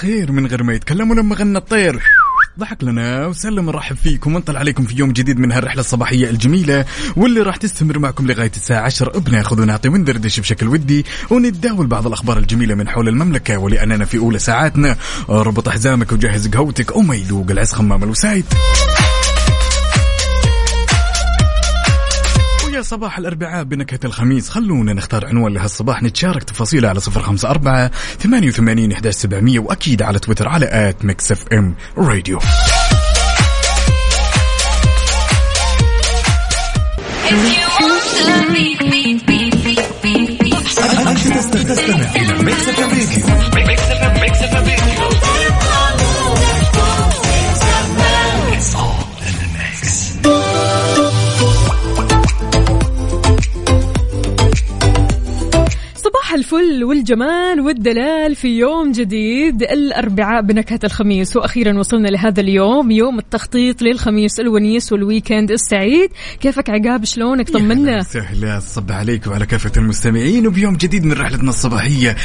الخير من غير ما يتكلم ولما غنى الطير. ضحك لنا وسلم نرحب فيكم ونطلع عليكم في يوم جديد من هالرحلة الصباحية الجميلة واللي راح تستمر معكم لغاية الساعة 10 بناخذ ونعطي وندردش بشكل ودي ونتداول بعض الأخبار الجميلة من حول المملكة ولأننا في أولى ساعاتنا. ربط حزامك وجهز قهوتك وما يذوق العز خمام الوسايد. صباح الأربعاء بنكهة الخميس. خلونا نختار عنوان لهالصباح. نتشارك تفاصيله على صفر خمسة أربعة ثمانية وثمانين إحداش سبعمية وأكيد على تويتر على at Mix FM Radio. You want to be, be, be, الفل والجمال والدلال في يوم جديد. الأربعاء بنكهة الخميس. وأخيرا وصلنا لهذا اليوم يوم التخطيط للخميس الونيس وال weekend السعيد. كيفك عقاب؟ شلونك؟ طمنا. سهلا صب عليكم وعلى كافة المستمعين. وبيوم جديد من رحلتنا الصباحية.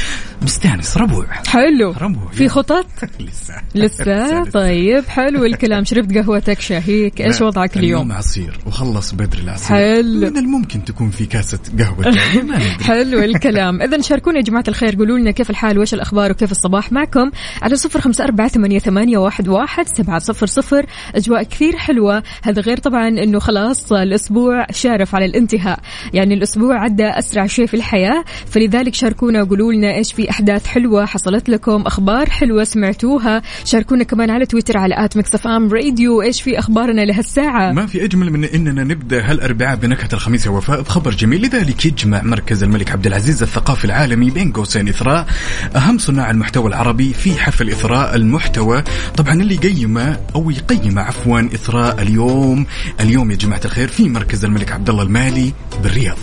مستانس. ربوع. حلو. ربوع. في خطط؟ لسه. لسه؟ طيب حلو الكلام. شربت قهوتك شاهيك. إيش وضعك اليوم؟ عصير. وخلص بدري العصير. حلو. من الممكن تكون في كاسة قهوة. حلو الكلام. اذا شاركونا يا جماعة الخير. قولوا لنا كيف الحال؟ وإيش الأخبار وكيف الصباح معكم؟ على صفر أربعة ثمانية, ثمانية واحد, واحد سبعة صفر صفر. أجواء كثير حلوة. هذا غير طبعا إنه خلاص الأسبوع شارف على الانتهاء. يعني الأسبوع عدى أسرع شيء في الحياة. فلذلك شاركونا وقولوا لنا إيش في أحداث حلوة حصلت لكم. أخبار حلوة سمعتوها. شاركونا كمان على تويتر على at Mix FM Radio. إيش في أخبارنا لهالساعة؟ ما في أجمل من إننا نبدأ هالأربعاء بنكهة الخميس يا وفاء. بخبر جميل. لذلك يجمع مركز الملك عبد العزيز الثقافي العالمي بين قوسين إثراء أهم صناع المحتوى العربي في حفل اثراء المحتوى. طبعا اللي يقيمه أو يقيمه عفوا إثراء اليوم. اليوم يا جماعة الخير في مركز الملك عبد الله المالي بالرياض.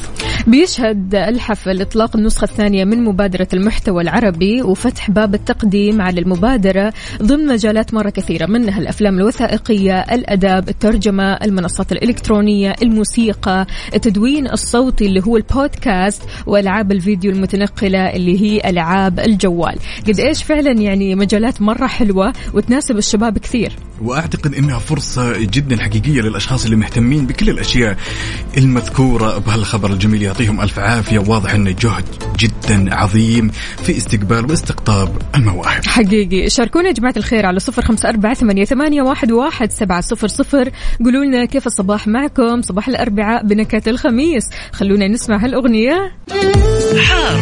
بيشهد الحفل إطلاق النسخة الثانية من مبادرة المحتوى العربي وفتح باب التقديم على المبادرة ضمن مجالات مرة كثيرة منها الأفلام الوثائقية الأداب الترجمة المنصات الإلكترونية الموسيقى التدوين الصوتي اللي هو البودكاست وألعاب الفيديو المتنقلة اللي هي ألعاب الجوال. قد إيش فعلا يعني مجالات مرة حلوة وتناسب الشباب كثير. وأعتقد إنها فرصة جدا حقيقية للأشخاص اللي مهتمين بكل الأشياء المذكورة بهالخبر الجميل. يعطيهم ألف عافية. واضح انه جهد جدا عظيم في استقبال واستقطاب المواهب. حقيقي. شاركونا يا جماعة الخير على صفر خمسة أربعة ثمانية, ثمانية واحد, واحد سبعة صفر صفر. قولوا لنا كيف الصباح معكم. صباح الأربعاء بنكهة الخميس. خلونا نسمع هالأغنية. حار.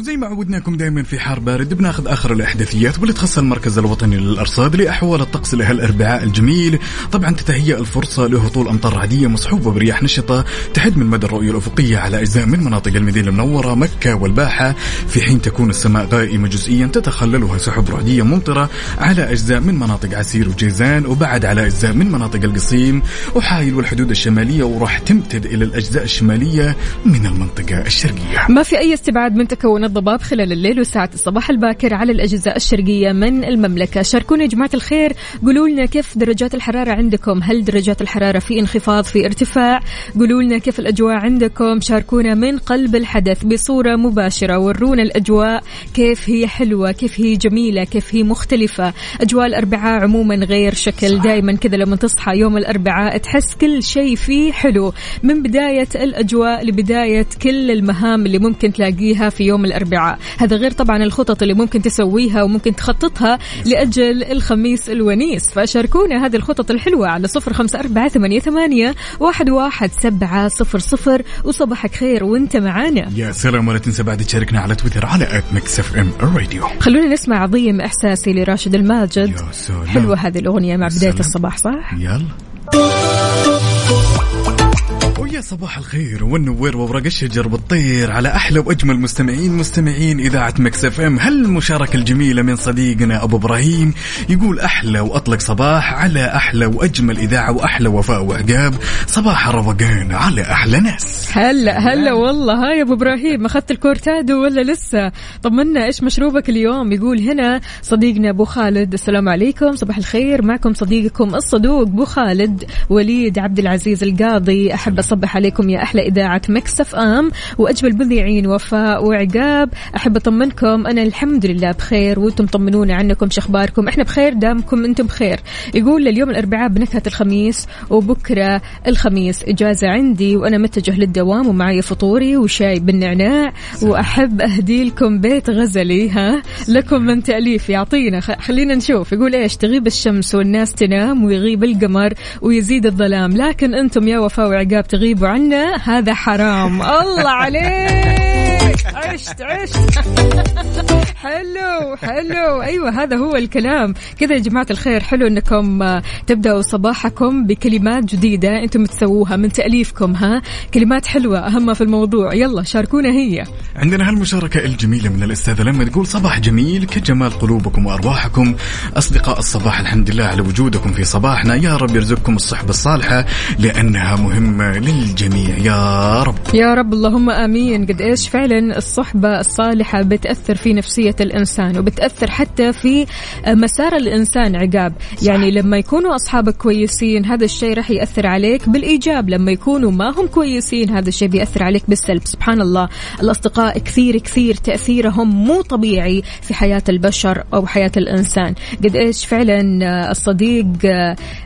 وزي ما عودناكم دائما في حار بارد بناخذ آخر الأحداثيات واللي تخص المركز الوطني للأرصاد لأحوال الطقس لهالاربعاء الجميل. طبعا تتهيأ الفرصة لهطول أمطار رعديه مصحوبه برياح نشطة تحد من مدى الرؤية الأفقية على أجزاء من مناطق المدينة المنورة مكة والباحة. في حين تكون السماء غائمه جزئيا تتخللها سحب رعدية ممطرة على أجزاء من مناطق عسير وجيزان وبعد على أجزاء من مناطق القصيم. وحايل والحدود الشمالية وراح تمتد إلى الأجزاء الشمالية من المنطقة الشرقية. ما في أي استبعاد من تكون الضباب خلال الليل وساعة الصباح الباكر على الأجزاء الشرقية من المملكة. شاركونا يا جماعة الخير. قولوا لنا كيف درجات الحرارة عندكم؟ هل درجات الحرارة في انخفاض في ارتفاع؟ قولوا لنا كيف الأجواء عندكم؟ شاركونا من قلب الحدث بصورة مباشرة. ورونا الأجواء كيف هي حلوة كيف هي جميلة كيف هي مختلفة. أجواء الأربعاء عموما غير شكل. دائما كذا لما تصحى يوم الأربعاء تحس كل شيء فيه حلو. من بداية الأجواء لبداية كل المهام اللي ممكن تلاقيها في يوم الأربعاء. الأربعاء. هذا غير طبعا الخطط اللي ممكن تسويها وممكن تخططها لأجل الخميس الونيس. فشاركونا هذه الخطط الحلوة على صفر خمسة أربعة ثمانية, ثمانية واحد, واحد سبعة صفر صفر. وصباحك خير وانت معانا. يا سلام ولا تنسى بعد تشاركنا على تويتر على at Mix FM الراديو خلونا نسمع عظيم إحساسي لراشد الماجد. يا سلام. حلوة هذه الأغنية مع بداية. الصباح صح؟ يلا. ويا صباح الخير والنوير وورق الشجر بالطير على أحلى وأجمل مستمعين مستمعين إذاعة Mix FM. هالمشاركة الجميلة من صديقنا أبو إبراهيم يقول أحلى وأطلق صباح على أحلى وأجمل إذاعة وأحلى وفاء وعقاب. صباح الروقان على أحلى ناس. هلا هلا والله. هاي أبو إبراهيم أخذت الكورتادو ولا لسه؟ طمنا إيش مشروبك اليوم؟ يقول هنا صديقنا أبو خالد. السلام عليكم صباح الخير. معكم صديقكم الصدوق أبو خالد وليد عبد العزيز القاضي. أحب أصبح عليكم يا أحلى إذاعة مكسف أم. وأجمل مذيعين وفاء وعقاب. أحب أطمنكم أنا الحمد لله بخير وأنتم طمنونا عنكم شخباركم إحنا بخير دامكم أنتم بخير. يقول اليوم الأربعاء بنكهة الخميس وبكرة الخميس إجازة عندي وأنا متجه للدوام ومعي فطوري وشاي بالنعناع. وأحب أهدي لكم بيت غزلي ها؟ لكم من تأليف. يعطينا خلينا نشوف. يقول إيش؟ تغيب الشمس والناس تنام ويغيب القمر ويزيد الظلام. لكن أنتم يا وفاء وعقاب تغيبوا عنا هذا حرام. الله عليك. عشت عشت. حلو حلو. أيوه هذا هو الكلام. كذا يا جماعة الخير حلو إنكم آه، تبدأوا صباحكم بكلمات جديدة أنتم تسووها من تأليفكم ها؟ كلمات حلوة أهم في الموضوع. يلا شاركونا هي. عندنا هالمشاركة الجميلة من الأستاذة لما تقول صباح جميل كجمال قلوبكم وأرواحكم. أصدقاء الصباح الحمد لله على وجودكم في صباحنا. يا رب يرزقكم الصحبة الصالحة لأنها مهمة للجميع يا رب. يا رب اللهم آمين. قد إيش فعلا الصحبة الصالحة بتأثر في نفسية الإنسان وبتأثر حتى في مسار الإنسان عقاب. يعني لما يكونوا أصحابك كويسين هذا الشيء راح يأثر عليك بالإيجاب. لما يكونوا ما هم كويسين هذا الشيء بيأثر عليك بالسلب. سبحان الله. الأصدقاء كثير كثير تأثيرهم مو طبيعي في حياة البشر أو حياة الإنسان. قد إيش فعلا الصديق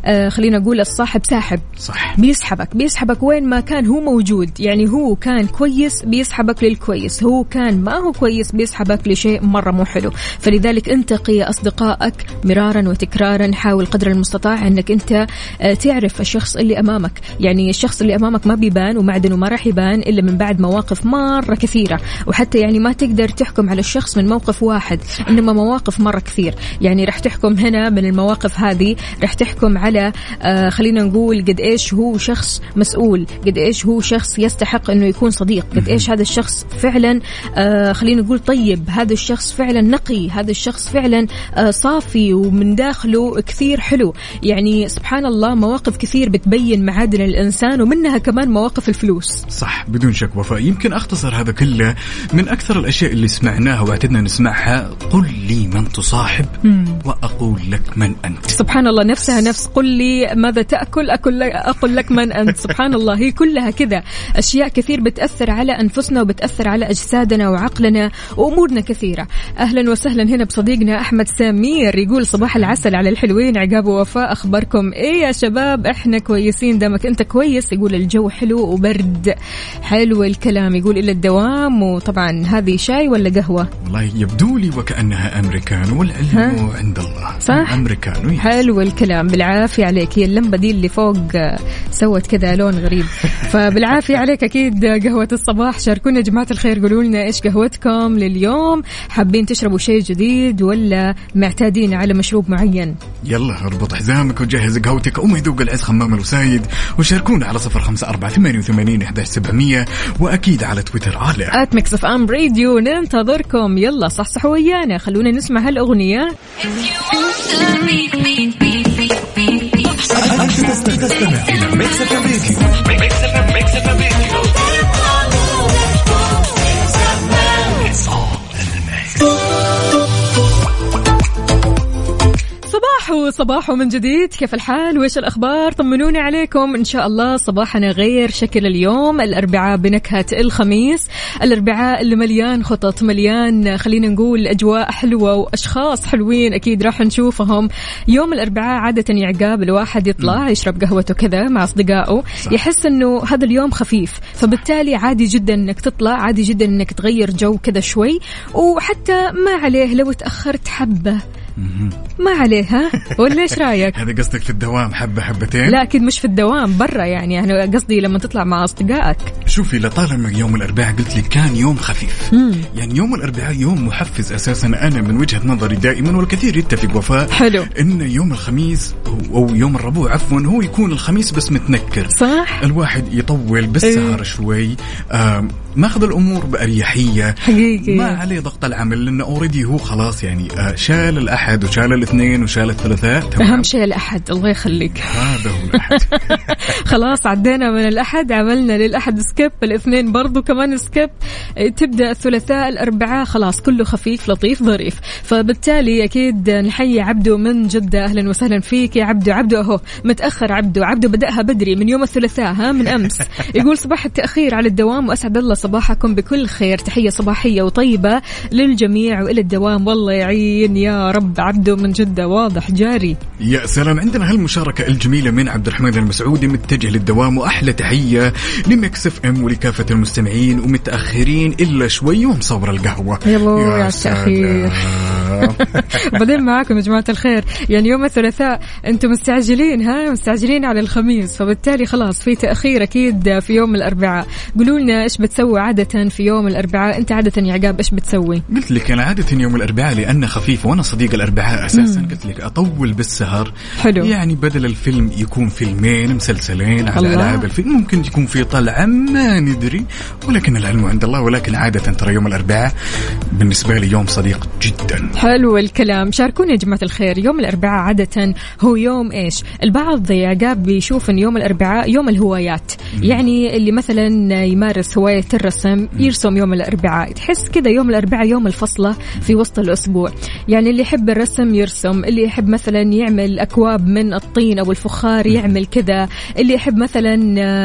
آه، خلينا نقول الصاحب ساحب. صح. بيسحبك. بيسحبك وين؟ ما كان هو موجود. يعني هو كان كويس بيسحبك للكويس. هو كان ما هو كويس بيسحبك لشيء مرة مو حلو. فلذلك انتقي أصدقائك مرارا وتكرارا. حاول قدر المستطاع أنك أنت آه، تعرف الشخص اللي أمامك. يعني الشخص اللي أمامك ما بيبان ومعدنه ما راح يبان إلا من بعد مواقف مرة كثيرة. وحتى يعني ما تقدر تحكم على الشخص من موقف واحد إنما مواقف مرة كثير. يعني راح تحكم هنا من المواقف هذه. راح تحكم على آه خلينا نقول قد إيش هو شخص مسؤول. قد إيش هو شخص يستحق إنه يكون صديق. قد إيش هذا الشخص فعلا آه خلينا نقول طيب. هذا الشخص فعلا نقي. هذا الشخص فعلا آه صافي ومن داخله كثير حلو. يعني سبحان الله مواقف كثير بتبين معادن الإنسان ومنها كمان مواقف الفلوس. صح بدون شك وفاء. يمكن أختصر هذا كله من أكثر الأشياء اللي سمعناها وأعتدنا نسمعها. قل لي من تصاحب وأقول لك من أنت. سبحان الله نفسها نفس. قل لي ماذا تأكل؟ أكل لك أقول لك من أنت. سبحان الله. هي كلها كذا. أشياء كثير بتأثر على أنفسنا وبتأثر على أجسادنا وعقلنا وأمورنا كثيرة. أهلا وسهلا هنا بصديقنا أحمد سمير يقول صباح العسل على الحلوين. عقاب ووفاء أخباركم إيه يا شباب؟ إحنا كويسين دامك أنت كويس؟ يقول الجو حلو وبرد. حلو الكلام. يقول إلى الدوام وطبعا هذه شاي ولا قهوة؟ والله يبدو لي وكأنها أمريكان والعلم؟ عند الله. صح؟ أمريكان ويس. حلو الكلام. بالعافية عليك. هي اللمبة دي اللي فوق آه، سوت كذا لون غريب. فبالعافية عليك أكيد قهوة الصباح. شاركونا يا جماعة الخير قولوا لنا إيش قهوتكم لليوم. حابين تشربوا شيء جديد ولا معتادين على مشروب معين؟ يلا اربط حزامك وجهز قهوتك. وما يذوق العز خمام الوسايد وشاركونا على صفر خمسة أربعة ثمانية وثمانين إحداش سبعمية. وأكيد على تويتر على at Mix FM Radio ننتظركم. يلا صحصحوا ويانا. خلونا نسمع هالأغنية. أنت تستمع إلى Mix FM Radio. صباح وصباح من جديد. كيف الحال؟ وإيش الأخبار؟ طمنوني عليكم. إن شاء الله صباحنا غير شكل اليوم. الأربعاء بنكهة الخميس. الأربعاء اللي مليان خطط مليان خلينا نقول أجواء حلوة وأشخاص حلوين أكيد راح نشوفهم. يوم الأربعاء عادة يعقاب الواحد يطلع يشرب قهوته كذا مع أصدقائه. يحس أنه هذا اليوم خفيف. فبالتالي عادي جدا أنك تطلع عادي جدا أنك تغير جو كذا شوي. وحتى ما عليه لو تأخرت حبة. ما عليه ها؟ ولا إيش رأيك؟ هذا قصدك في الدوام حبة حبتين؟ لا أكيد مش في الدوام برا يعني. يعني قصدي لما تطلع مع أصدقائك. شوفي لطالما يوم الأربعاء قلت لك كان يوم خفيف. يعني يوم الأربعاء يوم محفز أساسا. أنا من وجهة نظري دائما والكثير يتفق وفاء حلو. إن يوم الخميس أو يوم الربوع عفوا هو يكون الخميس بس متنكر. صح؟ الواحد يطول بالسهر إيه. شوي ماخذ الأمور بأريحية. حقيقي. ما عليه ضغط العمل لأنه already هو خلاص يعني آه، شال الأحد وشال الاثنين وشال الثلاثاء أهم شيء الأحد الله يخليك. هذا هو الأحد. خلاص عدينا من الأحد عملنا للأحد skip الاثنين برضو كمان skip. تبدأ الثلاثاء الأربعاء خلاص كله خفيف لطيف ظريف. فبالتالي أكيد نحيي عبدو من جدة. أهلا وسهلا فيك يا عبدو عبدو أهو متأخر عبدو عبدو بدأها بدري من يوم الثلاثاء ها من أمس. يقول صباح التأخير على الدوام وأسعد الله صباحكم بكل خير. تحية صباحية وطيبة للجميع وإلى الدوام. والله يعين يا رب عبدو من جدة. واضح جاري. يا سلام. عندنا هالمشاركة الجميلة من عبد الرحمن المسعودي متجه للدوام. وأحلى تحية ل Mix FM ولكافة المستمعين ومتأخرين إلا شوي ومصور القهوة. يلا يا التأخير. بعدين معاكم يا جماعة الخير. يعني يوم الثلاثاء أنتم مستعجلين ها؟ مستعجلين على الخميس. فبالتالي خلاص في تأخير أكيد في يوم الأربعاء. قولوا لنا إيش بتسوي عادة في يوم الأربعاء؟ أنت عادة يا عقاب إيش بتسوي؟ قلت لك أنا عادة يوم الأربعاء لأنه خفيف وأنا صديق الأربعاء أساسا. قلت لك أطول بالسهر. حلو. يعني بدل الفيلم يكون فيلمين مسلسلين على الله. ألعاب الفيلم ممكن يكون في طلعة ما ندري. ولكن العلم عند الله ولكن عادة ترى يوم الأربعاء بالنسبة لي يوم صديق جدا. حلو الكلام. شاركونا يا جماعة الخير. يوم الأربعاء عادة هو يوم إيش؟ البعض يا عقاب بيشوف أن يوم الأربعاء يوم الهوايات. يعني اللي مثلا يمارس هواية الرسم يرسم يوم الأربعاء. تحس كذا يوم الأربعاء يوم الفصلة في وسط الأسبوع. يعني اللي يحب الرسم يرسم اللي يحب مثلا يعمل أكواب من الطين أو الفخار يعمل كذا. اللي يحب مثلا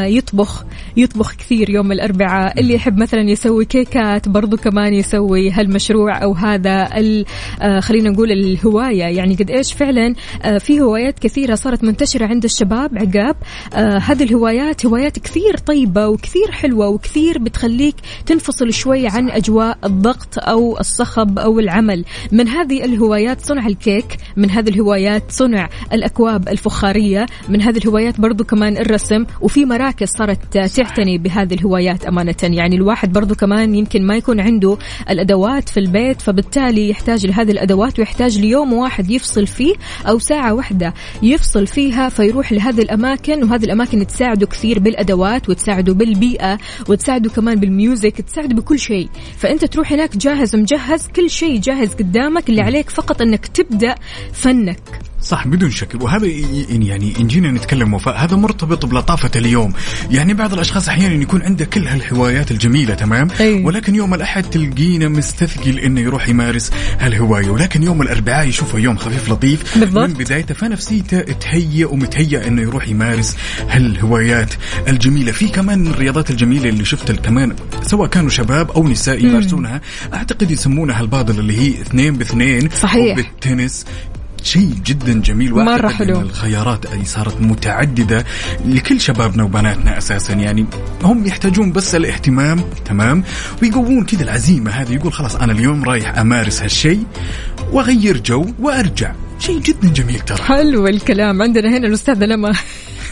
يطبخ يطبخ كثير يوم الأربعاء. اللي يحب مثلا يسوي كيكات برضو كمان يسوي هالمشروع أو هذا. ال- خلينا نقول الهواية. يعني قد إيش فعلا آه، في هوايات كثيرة صارت منتشرة عند الشباب عقاب. آه، هذه الهوايات هوايات كثير طيبة وكثير حلوة وكثير بتخليك تنفصل شوي عن أجواء الضغط أو الصخب أو العمل. من هذه الهوايات صنع الكيك من هذه الهوايات صنع الأكواب الفخارية من هذه الهوايات برضو كمان الرسم. وفي مراكز صارت تعتني بهذه الهوايات أمانة. يعني الواحد برضو كمان يمكن ما يكون عنده الأدوات في البيت فبالتالي يحتاج لهذه الأدوات ويحتاج ليوم واحد يفصل فيه أو ساعة واحدة يفصل فيها فيروح لهذه الأماكن وهذه الأماكن تساعده كثير بالأدوات وتساعده بالبيئة وتساعده كمان بالميوزك تساعده بكل شيء. فأنت تروح هناك جاهز مجهز كل شيء جاهز قدامك اللي عليك فقط أنك تبدأ فنك. صح بدون شك. وهذا يعني إن جينا نتكلم وفاء هذا مرتبط بلطافة اليوم. يعني بعض الأشخاص أحيانا يكون عنده كل هالهوايات الجميلة تمام؟ أي. ولكن يوم الأحد تلقينا مستثقل إنه يروح يمارس هالهواية. ولكن يوم الأربعاء يشوفه يوم خفيف لطيف. بالضبط. من بدايته فنفسيته تهيئ ومتهيأ إنه يروح يمارس هالهوايات الجميلة. في كمان من الرياضات الجميلة اللي شفتها كمان سواء كانوا شباب أو نساء يمارسونها أعتقد يسمونها البادل اللي هي اثنين باثنين صحيح. أو بالتنس. شيء جدا جميل مرة حلو. الخيارات أي صارت متعددة لكل شبابنا وبناتنا أساسا. يعني هم يحتاجون بس الاهتمام تمام؟ ويقوون كذا العزيمة هذه يقول خلاص أنا اليوم رايح أمارس هالشيء وأغير جو وأرجع. شيء جدا جميل ترى. حلو الكلام. عندنا هنا الأستاذة لما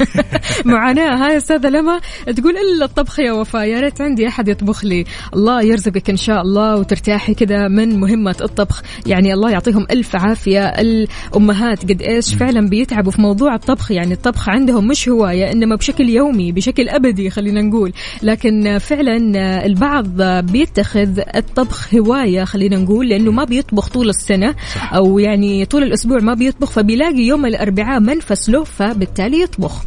معاناة. هاي أستاذة لما تقول إلا الطبخ يا وفاء يا ريت عندي أحد يطبخ لي. الله يرزقك إن شاء الله وترتاحي كذا من مهمة الطبخ. يعني الله يعطيهم ألف عافية. الأمهات قد إيش فعلا بيتعبوا في موضوع الطبخ. يعني الطبخ عندهم مش هواية إنما بشكل يومي بشكل أبدي خلينا نقول. لكن فعلا البعض بيتخذ الطبخ هواية خلينا نقول لأنه ما بيطبخ طول السنة أو يعني طول الأسبوع ما بيطبخ فبيلاقي يوم الأربعاء منفس له فبالتالي يطبخ.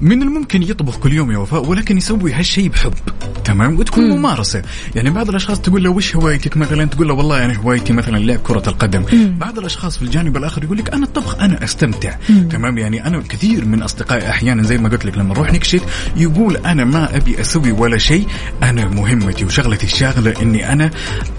من الممكن يطبخ كل يوم يا وفاء ولكن يسوي هالشيء بحب. تمام؟ وتكون مم. ممارسة. يعني بعض الأشخاص تقول له وش هوايتك مثلا؟ تقول له والله أنا هوايتي مثلا لعب كرة القدم. مم. بعض الأشخاص في الجانب الآخر يقول لك أنا الطبخ أنا أستمتع. مم. تمام؟ يعني أنا كثير من أصدقائي أحيانا زي ما قلت لك لما نروح نكشت يقول أنا ما أبي أسوي ولا شيء أنا مهمتي وشغلتي الشاغله إني أنا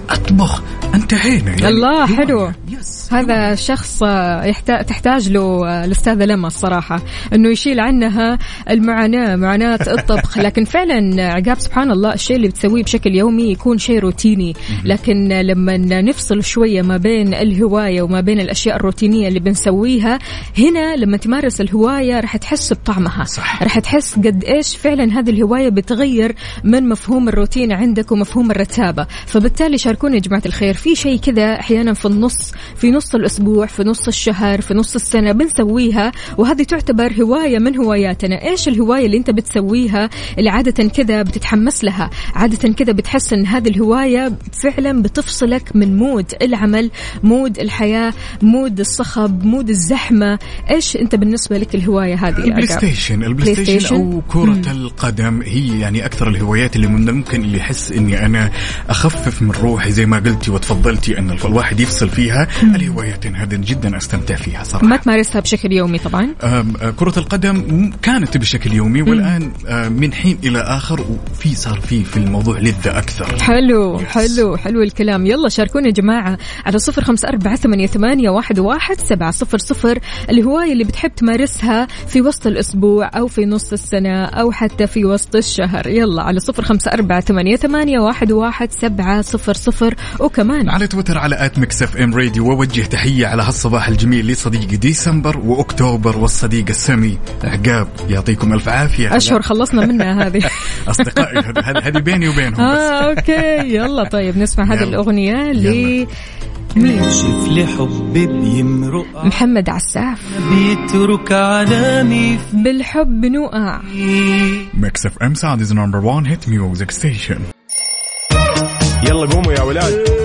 أطبخ. انتهينا يعني؟ الله. حلو. يس هذا شخص يحتاج تحتاج له آه، الأستاذة لما الصراحة إنه يشيل عنها المعاناة معاناة الطبخ. لكن فعلا عقاب سبحان الله الشيء اللي بتسويه بشكل يومي يكون شيء روتيني. لكن لما نفصل شوية ما بين الهواية وما بين الأشياء الروتينية اللي بنسويها هنا لما تمارس الهواية راح تحس بطعمها. صح. راح تحس قد إيش فعلا هذه الهواية بتغير من مفهوم الروتين عندك ومفهوم الرتابة. فبالتالي شاركوني يا جماعة الخير. في شيء كذا أحيانا في النص في نص الأسبوع في نص الشهر في نص السنة بنسويها وهذه تعتبر هواية من هواياتنا إيش الهواية اللي أنت بتسويها اللي عادة كذا بتتحمس لها؟ عادة كذا بتحس إن هذه الهواية فعلا بتفصلك من مود العمل mood الحياة mood الصخب mood الزحمة. إيش أنت بالنسبة لك الهواية هذه ال Play؟ Station ال Play PlayStation؟ أو كرة القدم هي يعني أكثر الهوايات اللي من الممكن اللي يحس إني أنا أخفف من روحي. زي ما قلتي وتفضلتي أن الواحد يفصل فيها الهوايتين هذه جدا أستمتع فيها صراحة. ما تمارسها بشكل يومي طبعا؟ كرة القدم م- كانت بشكل يومي والآن آه، من حين إلى آخر وفي صار في في الموضوع لذة أكثر. حلو Yes. حلو حلو الكلام. يلا شاركونا يا جماعة على صفر خمسة أربعة ثمانية, ثمانية واحد, واحد سبعة صفر صفر. الهواية اللي بتحب تمارسها في وسط الأسبوع أو في نص السنة أو حتى في وسط الشهر. يلا على صفر خمسة أربعة ثمانية, ثمانية واحد, واحد سبعة صفر صفر. وكمان على تويتر على at Mix FM Radio ووجه تحية على هالصباح الجميل لصديقي ديسمبر وأكتوبر والصديق السمي عقاب يعطيكم ألف عافية. أشهر خلصنا منها هذه. أصدقائي هذه- بيني وبينهم بس. آه okay. يلا طيب نسمع هذه يلا. الأغنية ل شوف لي حب بيمرق محمد عساف. بيترك علامي بالحب نوقع. Mix FM Saudi's number 1 hit music station يلا قوموا يا ولاد.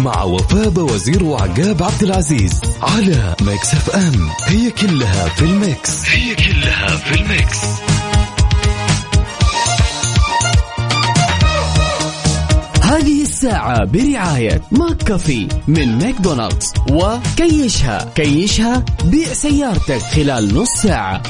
مع وفاء بوزير وعقاب عبد العزيز على Mix FM. هي كلها في ال mix. هي كلها في ال mix. هذه الساعة برعاية McCafé من ماكدونالدز. وكيشها كيشها بيع سيارتك خلال نص ساعة.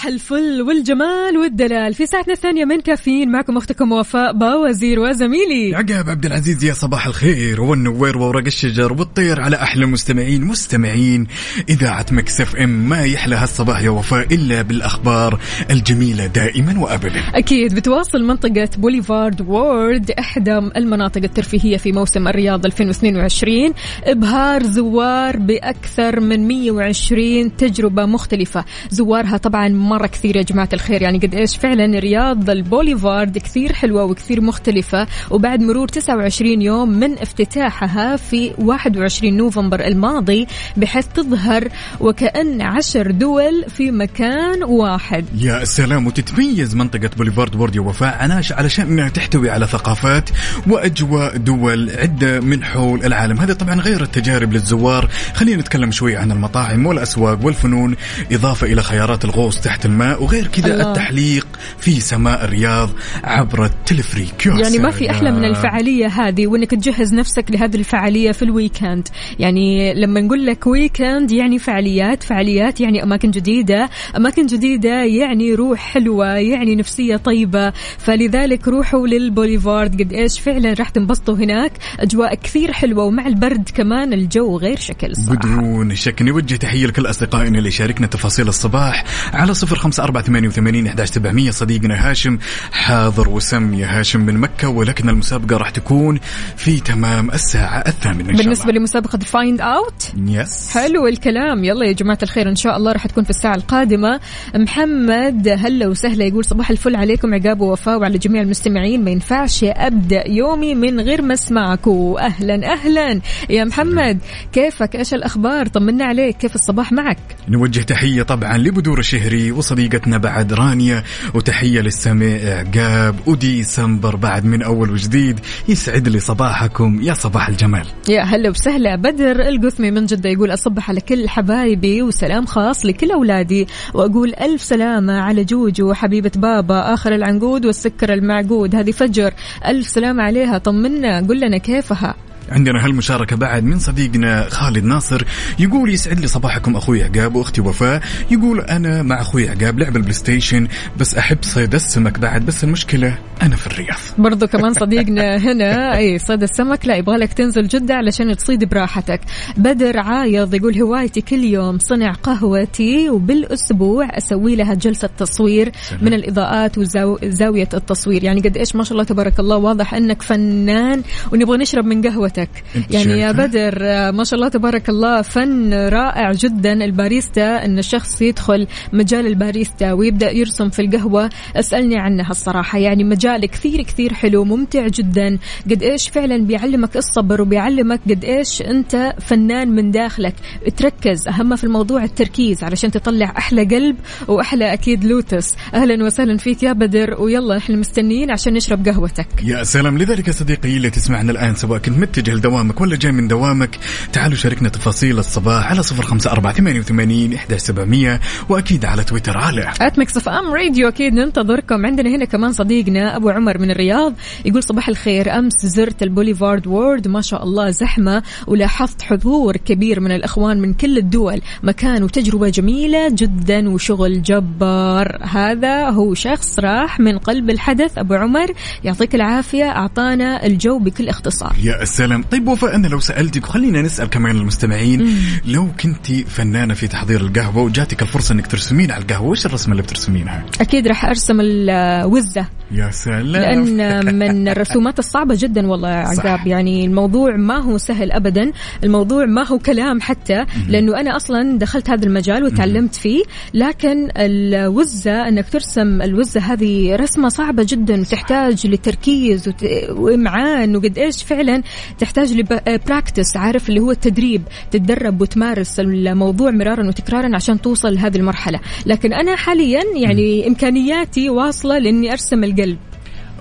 صباح الفل والجمال والدلال. في ساعتنا الثانية من كافيين معكم أختكم وفاء باوزير وزميلي. عقاب عبد العزيز يا صباح الخير والنوير وورق الشجر والطير على أحلى مستمعين. مستمعين إذاعة Mix FM ما يحلى هالصباح يا وفاء إلا بالأخبار الجميلة دائما وابدا. أكيد بتواصل منطقة Boulevard World إحدى المناطق الترفيهية في موسم الرياض 2022 إبهار زوار بأكثر من 120 تجربة مختلفة. زوارها طبعا مرة كثير يا جماعة الخير. يعني قد إيش فعلا رياض البوليفارد كثير حلوة وكثير مختلفة. وبعد مرور 29 يوم من افتتاحها في 21 نوفمبر الماضي بحيث تظهر وكأن عشر دول في مكان واحد. يا سلام وتتميز منطقة Boulevard World يا وفاء. عناش علشان انها تحتوي على ثقافات وأجواء دول عدة من حول العالم، هذا طبعا غير التجارب للزوار، خلينا نتكلم شوي عن المطاعم والأسواق والفنون، إضافة إلى خيارات الغوص تحت الماء وغير كذا. التحليق في سماء الرياض عبر التلفريك يعني ما في أحلى من سلام. الفعالية هذه وإنك تجهز نفسك لهذه الفعالية في ال weekend يعني لما نقول لك weekend يعني فعاليات فعاليات يعني أماكن جديدة أماكن جديدة يعني روح حلوة يعني نفسية طيبة. فلذلك روحوا للبوليفارد قد إيش فعلا راح تنبسطوا هناك. أجواء كثير حلوة ومع البرد كمان الجو غير شكل صراحة. بدون شك. نوجه تحية لكل أصدقائنا اللي شاركنا تفاصيل الصباح على صفر صفر خمسة أربعة ثمانية وثمانين أحداش سبعمية. صديقنا هاشم حاضر وسم يا هاشم من مكة ولكن المسابقة راح تكون في تمام الساعة الثامنة إن شاء بالنسبة الله لمسابقة find out yes حلو الكلام. يلا يا جماعة الخير إن شاء الله راح تكون في الساعة القادمة. محمد هلا وسهلا يقول صباح الفل عليكم عقاب ووفاء وعلى جميع المستمعين. ما ينفعش أبدأ يومي من غير ما أسمعكم أهلا أهلا. يا محمد كيفك؟ إيش الأخبار؟ طمنا عليك كيف الصباح معك؟ نوجه تحية طبعا لبدور الشهري وصديقتنا بعد رانيا وتحية للسمع عقاب وديسمبر بعد من أول وجديد. يسعد لي صباحكم. يا صباح الجمال. يا هلا وسهلا. بدر القثمي من جدة يقول أصبح على كل حبايبي وسلام خاص لكل أولادي وأقول ألف سلامة على جوجو حبيبة بابا آخر العنقود والسكر المعقود. هذه فجر. ألف سلامة عليها. طمنا. قل لنا كيفها. عندنا هالمشاركة بعد من صديقنا خالد ناصر. يقول يسعد لي صباحكم أخوي عقاب وأختي وفاء. يقول أنا مع أخوي عقاب لعب ال PlayStation بس أحب صيد السمك بعد بس المشكلة أنا في الرياض. برضو كمان صديقنا هنا أي صيد السمك لا يبغى لك تنزل جدة علشان تصيد براحتك. بدر عايض يقول هوايتي كل يوم صنع قهوتي وبالأسبوع أسوي لها جلسة تصوير من الإضاءات وزاوية التصوير. يعني قد إيش ما شاء الله تبارك الله واضح أنك فنان ونبغى نشرب من قهوتك. أنت يعني يا؟ بدر آه، ما شاء الله تبارك الله فن رائع جدا. الباريستا أن الشخص يدخل مجال الباريستا ويبدأ يرسم في القهوة. اسألني عنها الصراحة. يعني مجال كثير كثير حلو ممتع جدا. قد إيش فعلا بيعلمك الصبر وبيعلمك قد إيش أنت فنان من داخلك؟ تركز أهم في الموضوع التركيز علشان تطلع أحلى قلب وأحلى أكيد لوتس. أهلا وسهلا فيك يا بدر ويلا إحنا مستنيين عشان نشرب قهوتك. يا سلام لذلك يا صديقي اللي تسمعنا الآن سواء كنت متجه لدوامك ولا جاي من دوامك؟ تعالوا شاركنا تفاصيل الصباح على صفر خمسة أربعة ثمانية وثمانين إحدى سبعمية وأكيد على تويتر على at Mix FM Radio أكيد ننتظركم. عندنا هنا كمان صديقنا أبو عمر من الرياض يقول صباح الخير. أمس زرت ال Boulevard World ما شاء الله زحمة ولاحظت حضور كبير من الأخوان من كل الدول مكان وتجربة جميلة جدا وشغل جبار. هذا هو شخص راح من قلب الحدث أبو عمر. يعطيك العافية أعطانا الجو بكل اختصار. يا سلام طيب وفاء أنا لو سألتك وخلينا نسأل كمان المستمعين. لو كنت فنانة في تحضير القهوة وجاتك الفرصة أنك ترسمين على القهوة وش الرسمة اللي بترسمينها؟ أكيد راح أرسم الوزه يا سلام. لأن من الرسومات الصعبة جدا والله. عقاب. يعني الموضوع ما هو سهل ابدا. الموضوع ما هو كلام حتى لأنه أنا أصلا دخلت هذا المجال وتعلمت فيه. لكن الوزة إنك ترسم الوزة هذه رسمة صعبة جدا وتحتاج لتركيز وت- وامعان وقد إيش فعلا. تحتاج ل practice عارف اللي هو التدريب. تتدرب وتمارس الموضوع مرارا وتكرارا عشان توصل لهذه المرحلة. لكن أنا حاليا يعني إمكانياتي واصلة لإني أرسم القلب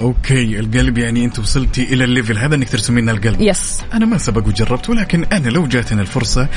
okay القلب يعني أنت وصلتي إلى ال level. هذا أنك ترسمين القلب. yes أنا ما سبق وجربت ولكن أنا لو جاتني الفرصة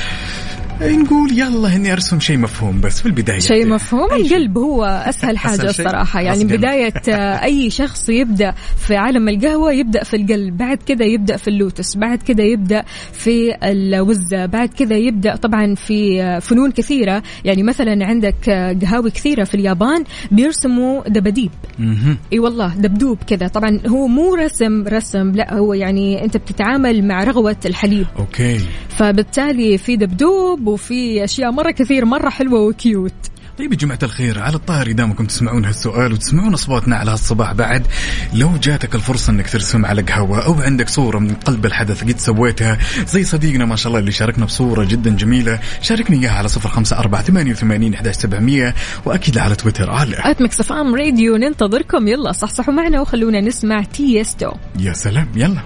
نقول يلا اني أرسم شيء مفهوم بس في البداية شيء مفهوم. القلب هو أسهل حاجة أسهل؟ الصراحة يعني. بداية أي شخص يبدأ في عالم القهوة يبدأ في القلب بعد كذا يبدأ في اللوتس بعد كذا يبدأ في الوزة بعد كذا يبدأ طبعا في فنون كثيرة يعني مثلا عندك قهاوي كثيرة في اليابان بيرسموا دباديب مهم. إي والله دبدوب كذا طبعا هو مو رسم رسم لا هو يعني أنت بتتعامل مع رغوة الحليب okay فبالتالي في دبدوب وفي أشياء مرة كثير مرة حلوة و cute. طيب يا جماعة الخير على الطاري دامكم تسمعون هالسؤال وتسمعون أصواتنا على هالصباح بعد لو جاتك الفرصة أنك ترسم على قهوة أو عندك صورة من قلب الحدث قد سويتها زي صديقنا ما شاء الله اللي شاركنا بصورة جدا جميلة شاركني إياها على صفر خمسة أربعة ثمانية وثمانين سبعمية وأكيد على تويتر. على at Mix FM Radio ننتظركم. يلا صحصحوا معنا وخلونا نسمع Tiësto يا سلام يلا.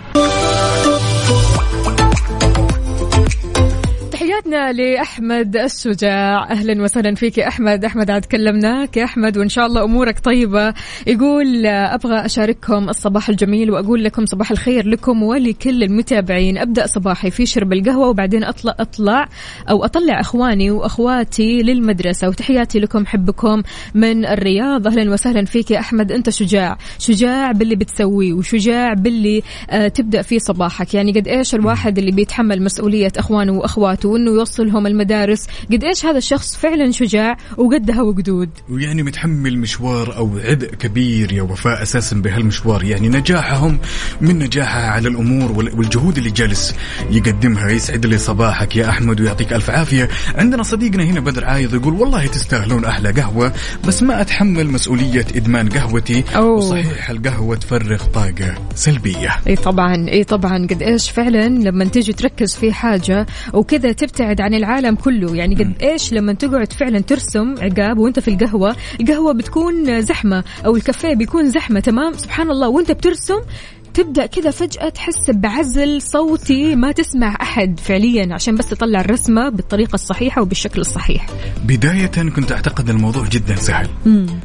تحياتنا لأحمد الشجاع أهلا وسهلا فيك يا أحمد. أحمد عاد كلمناك يا أحمد؟ وإن شاء الله أمورك طيبة. يقول أبغى أشارككم الصباح الجميل وأقول لكم صباح الخير لكم ولكل المتابعين. أبدأ صباحي في شرب القهوة وبعدين أطلع أطلع أو أطلع أخواني وأخواتي للمدرسة. وتحياتي لكم حبكم من الرياض. أهلا وسهلا فيك يا أحمد. أنت شجاع. شجاع باللي بتسويه وشجاع باللي آه تبدأ فيه صباحك. يعني قد إيش الواحد اللي بيتحمل مسؤولية أخوانه وأخواته؟ وانه ويوصلهم المدارس. قد إيش هذا الشخص فعلا شجاع وقدها وقدود. ويعني متحمل مشوار أو عبء كبير يا وفاء أساسا بهالمشوار. يعني نجاحهم من نجاحها على الأمور وال- والجهود اللي جالس يقدمها. يسعد لي صباحك يا أحمد ويعطيك ألف عافية. عندنا صديقنا هنا بدر عايض يقول والله تستاهلون أحلى قهوة بس ما أتحمل مسؤولية إدمان قهوتي. أوه. وصحيح القهوة تفرغ طاقة سلبية. إي طبعا إي طبعا. قد إيش فعلا لما تيجي تركز في حاجة وكذا تبتعد عن العالم كله. يعني قد إيش لما تقعد فعلا ترسم عقاب وأنت في القهوة القهوة بتكون زحمة أو الكافيه بيكون زحمة تمام؟ سبحان الله. وأنت بترسم تبدأ كذا فجأة تحس بعزل صوتي ما تسمع أحد فعليا عشان بس تطلع الرسمة بالطريقة الصحيحة وبالشكل الصحيح. بداية كنت أعتقد الموضوع جدا سهل.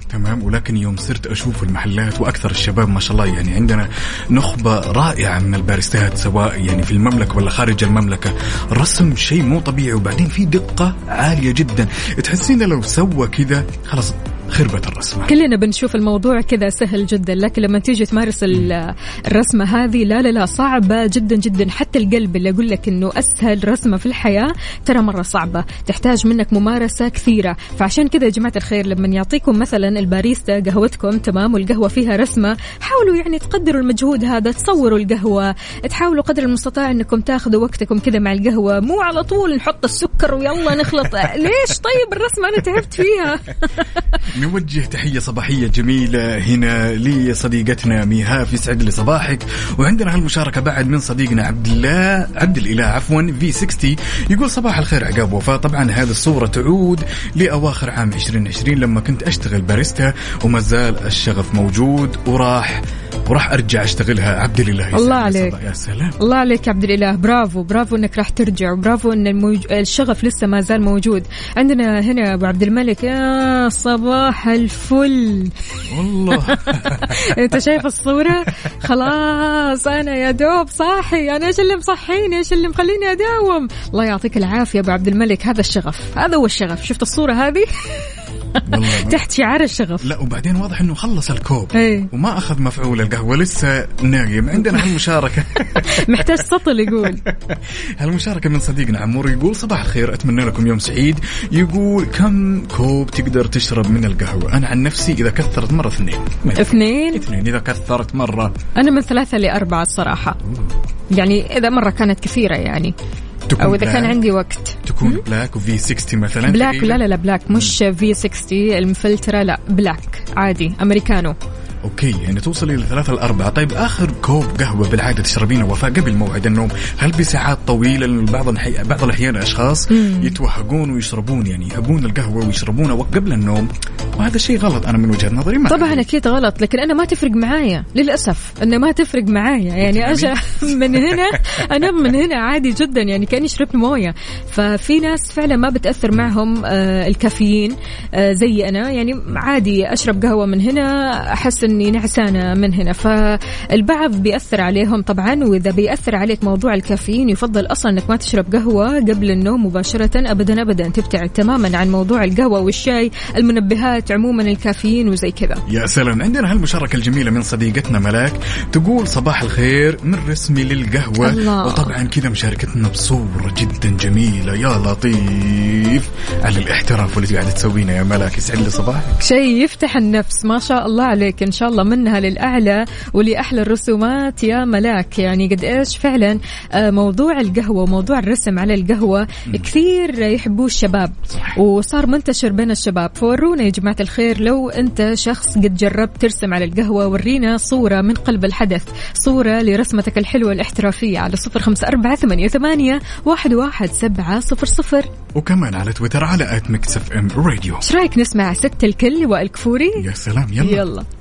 تمام ولكن يوم صرت أشوف المحلات وأكثر الشباب ما شاء الله يعني عندنا نخبة رائعة من الباريستات سواء يعني في المملكة ولا خارج المملكة. رسم شيء مو طبيعي وبعدين في دقة عالية جدا. تحسين لو سوى كذا خلاص خربت الرسمة. كلنا بنشوف الموضوع كذا سهل جدا لكن لما تيجي تمارس ال- الرسمة هذه لا لا لا صعبة جدا جدا. حتى القلب اللي أقول لك إنه أسهل رسمة في الحياة ترى مرة صعبة. تحتاج منك ممارسة كثيرة. فعشان كذا يا جماعة الخير لما يعطيكم مثلا الباريستا قهوتكم تمام والقهوة فيها رسمة حاولوا يعني تقدروا المجهود هذا تصوروا القهوة تحاولوا قدر المستطاع إنكم تاخذوا وقتكم كذا مع القهوة. مو على طول نحط السكر ويلا نخلط. ليش طيب الرسمة أنا تعبت فيها؟ نوجه تحية صباحية جميلة هنا لصديقتنا ميهاف يسعد لي صباحك وعندنا هالمشاركة بعد من صديقنا عبد الله عبد الإله عفوا في 60 يقول صباح الخير عقاب وفاء. طبعا هذه الصورة تعود لأواخر عام 2020 لما كنت أشتغل باريستا وما زال الشغف موجود وراح وراح أرجع أشتغلها. عبد الإله يسعد الله لي عليك. يا سلام. الله عليك عبد الإله. برافو برافو إنك راح ترجع وبرافو إن الموج... الشغف لسه ما زال موجود. عندنا هنا أبو عبد الملك. يا صباح. الفل. والله. انت شايف الصورة؟ خلاص أنا يا دوب صاحي. أنا إيش اللي مصحيني؟ إيش اللي مخليني أداوم؟ الله يعطيك العافية أبو عبد الملك. هذا الشغف. هذا هو الشغف. شفت الصورة هذه؟ تحت شعار الشغف. لا وبعدين واضح إنه خلص الكوب. وما أخذ مفعول القهوة لسه نايم. عندنا هالمشاركة. محتاج سطل يقول. هالمشاركة من صديقنا عمور يقول صباح الخير أتمنى لكم يوم سعيد. يقول كم كوب تقدر تشرب من القهوة؟ أنا عن نفسي إذا كثرت مرة اثنين. اثنين؟ اثنين إذا كثرت مرة. أنا من ثلاثة لأربعة الصراحة. يعني إذا مرة كانت كثيرة يعني. تكون أو إذا كان عندي وقت. تكون black و V60 مثلا black. لا لا لا black مش V60 المفلترة لا black عادي أمريكانو. okay يعني توصلي لثلاثة الأربعة طيب آخر كوب قهوة بالعادة تشربينه وفاء قبل موعد النوم هل بساعات طويلة؟ بعض الحي... بعض الأحيان أشخاص يتوهقون ويشربون يعني يهبون القهوة ويشربونها وقت قبل النوم. وهذا شيء غلط أنا من وجهة نظري ما طبعا أعرف. أكيد غلط لكن أنا ما تفرق معايا للأسف إنه ما تفرق معايا. يعني أجي من هنا أنا من هنا عادي جدا يعني كأني شربت موية. ففي ناس فعلا ما بتأثر معهم آه، الكافيين آه، زي أنا. يعني عادي أشرب قهوة من هنا أحس اني نعسانه من هنا. فالبعض بيأثر عليهم طبعا وإذا بيأثر عليك موضوع الكافيين يفضل أصلا إنك ما تشرب قهوة قبل النوم مباشرة ابدا ابدا. تبتعد تماما عن موضوع القهوة والشاي المنبهات عموما الكافيين وزي كذا. يا سلام. عندنا هالمشاركة الجميلة من صديقتنا ملاك تقول صباح الخير من رسمي للقهوة. الله. وطبعا كذا مشاركتنا بصورة جدا جميلة. يا لطيف. على الاحتراف واللي قاعدة تسوينا يا ملاك يسعد لي صباحك. شيء يفتح النفس ما شاء الله عليك إن شاء الله منها للأعلى ولأحلى الرسومات. يا ملاك يعني قد إيش فعلا آه، موضوع القهوة وموضوع الرسم على القهوة كثير يحبوه الشباب. وصار منتشر بين الشباب. فورونا يا جماعة الخير لو أنت شخص قد جربت ترسم على القهوة ورينا صورة من قلب الحدث صورة لرسمتك الحلوة الاحترافية على صفر خمسة أربعة ثمانية ثمانية واحد واحد سبعة صفر صفر. وكمان على تويتر على at Mix FM Radio. إيش رأيك نسمع ست الكل وائل كفوري يا سلام يلا, يلا.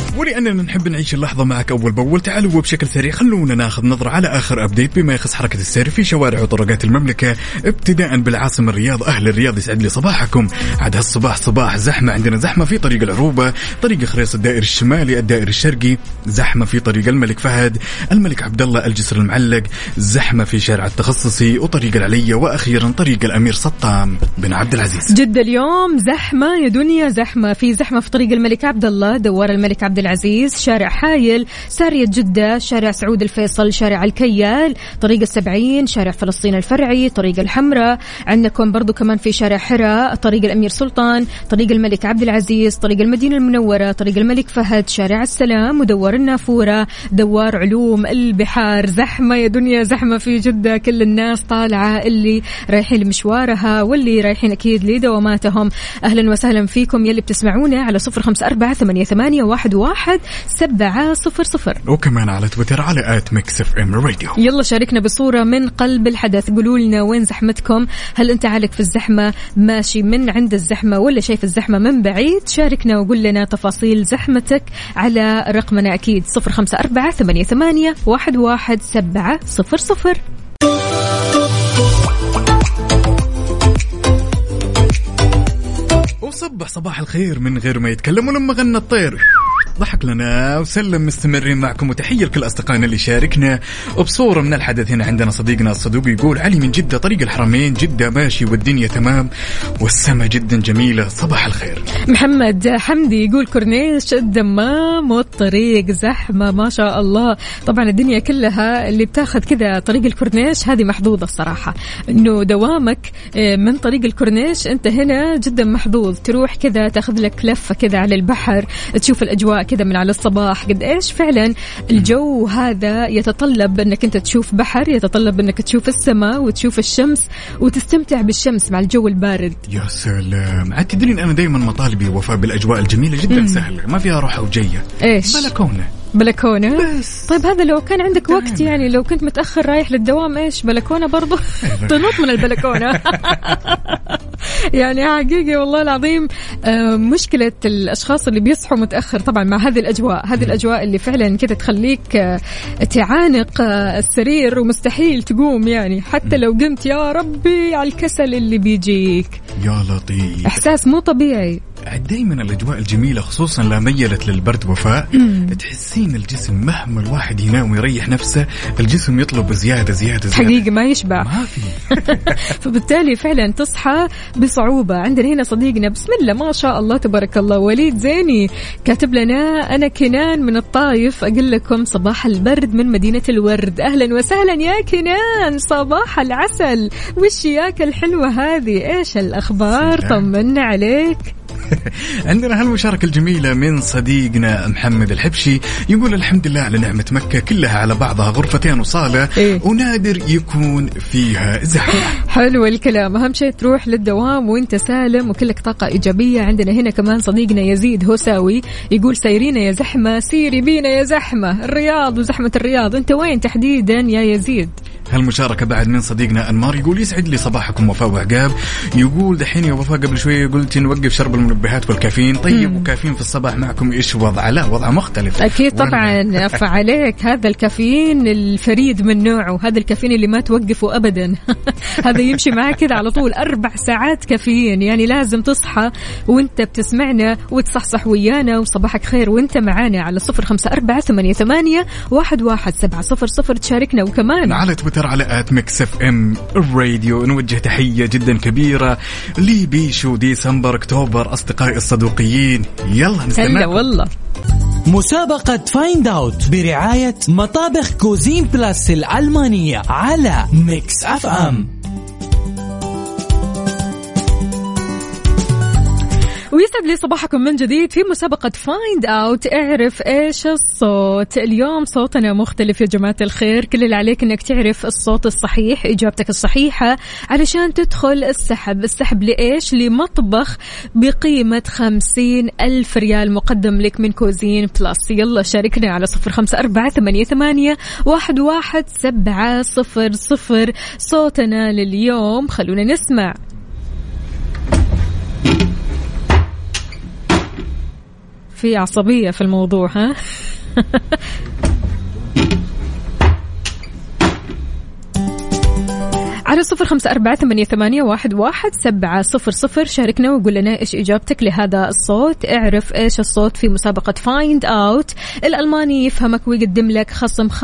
ولأننا نحب نعيش اللحظة معك أول بأول. تعالوا وبشكل سريع خلونا ناخذ نظرة على آخر update بما يخص حركة السير في شوارع وطرقات المملكة. ابتداء بالعاصمة الرياض أهل الرياض يسعد لي صباحكم. عاد هالصباح صباح زحمة عندنا زحمة في طريق العروبة طريق خريص الدائري الشمالي الدائري الشرقي زحمة في طريق الملك فهد الملك عبد الله الجسر المعلق زحمة في شارع التخصصي وطريق العليه وأخيرا طريق الأمير سطام بن عبد العزيز. جدة اليوم زحمة يا دنيا زحمة في زحمة في طريق الملك عبد الله دوار الملك عبد العزيز شارع حايل سارية جدة شارع سعود الفيصل شارع الكيال طريق السبعين شارع فلسطين الفرعي طريق الحمراء. عندكم برضو كمان في شارع حراء طريق الأمير سلطان طريق الملك عبد العزيز طريق المدينة المنورة طريق الملك فهد شارع السلام ودوار النافورة دوار علوم البحار. زحمة يا دنيا زحمة في جدة. كل الناس طالعة اللي رايحين لمشوارها واللي رايحين أكيد لدواماتهم. أهلا وسهلا فيكم يلي بتسمعونا على صفر خمسة أربعة ثمانية, ثمانية واحد, واحد. سبعة صفر صفر. وكمان على تويتر على at Mix FM Radio. يلا شاركنا بصورة من قلب الحدث. قولوا لنا وين زحمتكم. هل أنت عالق في الزحمة؟ ماشي من عند الزحمة ولا شايف الزحمة من بعيد؟ شاركنا وقول لنا تفاصيل زحمتك على رقمنا أكيد. صفر خمسة أربعة ثمانية, ثمانية واحد, واحد سبعة صفر صفر. وصبح صباح الخير من غير ما يتكلم ولما غنى الطير. ضحك لنا وسلم مستمرين معكم وتحية لكل أصدقائنا اللي شاركنا. وبصورة من الحدث هنا عندنا صديقنا الصدوق يقول علي من جدة طريق الحرمين جدة ماشي والدنيا تمام والسماء جدا جميلة صباح الخير. محمد حمدي يقول كورنيش الدمام والطريق زحمة ما شاء الله. طبعا الدنيا كلها اللي بتاخذ كذا طريق الكورنيش هذه محظوظة الصراحة. إنه دوامك آه، من طريق الكورنيش أنت هنا جدا محظوظ. تروح كذا تاخذ لك لفة كذا على البحر تشوف الأجواء كذا من على الصباح. قد إيش فعلا الجو هذا يتطلب إنك أنت تشوف بحر يتطلب إنك تشوف السماء وتشوف الشمس وتستمتع بالشمس مع الجو البارد. يا سلام. عاد تدرين أنا دائما مطالبي وفاء بالأجواء الجميلة جدا سهلة. ما فيها روحه وجيه إيش؟ بلكونة. بلكونة؟ بس. طيب هذا لو كان عندك وقت يعني لو كنت متأخر رايح للدوام إيش؟ بلكونة برضو؟ تنط من البلكونة. يعني حقيقي والله العظيم آه، مشكلة الأشخاص اللي بيصحوا متأخر طبعا مع هذه الأجواء هذه الأجواء اللي فعلا كده تخليك آه، تعانق آه، السرير ومستحيل تقوم يعني. حتى لو قمت يا ربي على الكسل اللي بيجيك. يا لطيف. إحساس مو طبيعي. دائما الأجواء الجميلة خصوصا لا ميلت للبرد وفاء. تحسين الجسم مهما الواحد ينام ويريح نفسه الجسم يطلب زيادة زيادة زيادة. حقيقي ما يشبع. ما في. فبالتالي فعلا تصحى بصعوبة. عندنا هنا صديقنا بسم الله ما شاء الله تبارك الله. وليد زيني كاتب لنا أنا كنان من الطايف أقول لكم صباح البرد من مدينة الورد. أهلا وسهلا يا كنان صباح العسل. وش ياك الحلوة هذه؟ إيش الأخبار؟ سلام. طمنا عليك. عندنا هالمشاركة الجميلة من صديقنا محمد الحبشي يقول الحمد لله على نعمة مكة كلها على بعضها غرفتين وصالة إيه. ونادر يكون فيها زحمة. حلو الكلام. أهم شيء تروح للدوام وأنت سالم وكلك طاقة إيجابية. عندنا هنا كمان صديقنا يزيد هوساوي يقول سايرين يا زحمة سيري بينا يا زحمة. الرياض وزحمة الرياض أنت وين تحديدا يا يزيد؟ هالمشاركة بعد من صديقنا أنمار يقول يسعد لي صباحكم وفاء وعقاب. يقول دحين يا وفاء قبل شوية قلت نوقف شرب المنبهات والكافيين. طيب وكافيين في الصباح معكم إيش وضع لا وضع مختلف. أكيد طبعا فعليك هذا الكافيين الفريد من نوعه. هذا الكافيين اللي ما توقفه ابدا. هذا يمشي معك كذا على طول. أربع ساعات كافيين. يعني لازم تصحى وأنت بتسمعنا وتصحصح ويانا. وصباحك خير وأنت معانا على صفر خمسة أربعة ثمانية, ثمانية واحد, واحد سبعة صفر صفر. تشاركنا. وكمان على تويتر على at Mix FM Radio. نوجه تحية جدا كبيرة لبيشو ديسمبر أكتوبر أصدقائي الصدوقيين. يلا هلا نستنى والله. مسابقة Find Out برعاية مطابخ Cuisine Plus الألمانية على Mix FM. ويسعد لي صباحكم من جديد في مسابقة Find Out اعرف إيش الصوت. اليوم صوتنا مختلف يا جماعة الخير. كل اللي عليك إنك تعرف الصوت الصحيح إجابتك الصحيحة علشان تدخل السحب. السحب لإيش؟ لمطبخ بقيمة خمسين ألف ريال مقدم لك من Cuisine Plus. يلا شاركنا على صفر خمسة أربعة ثمانية, ثمانية واحد, واحد سبعة صفر صفر. صوتنا لليوم خلونا نسمع. في عصبية في الموضوع ها؟ على صفر خمسة أربعة ثمانية, ثمانية واحد, واحد سبعة صفر صفر. شاركنا وقول لنا إيش إجابتك لهذا الصوت. اعرف إيش الصوت في مسابقة Find Out الألماني يفهمك ويقدم لك خصم 45%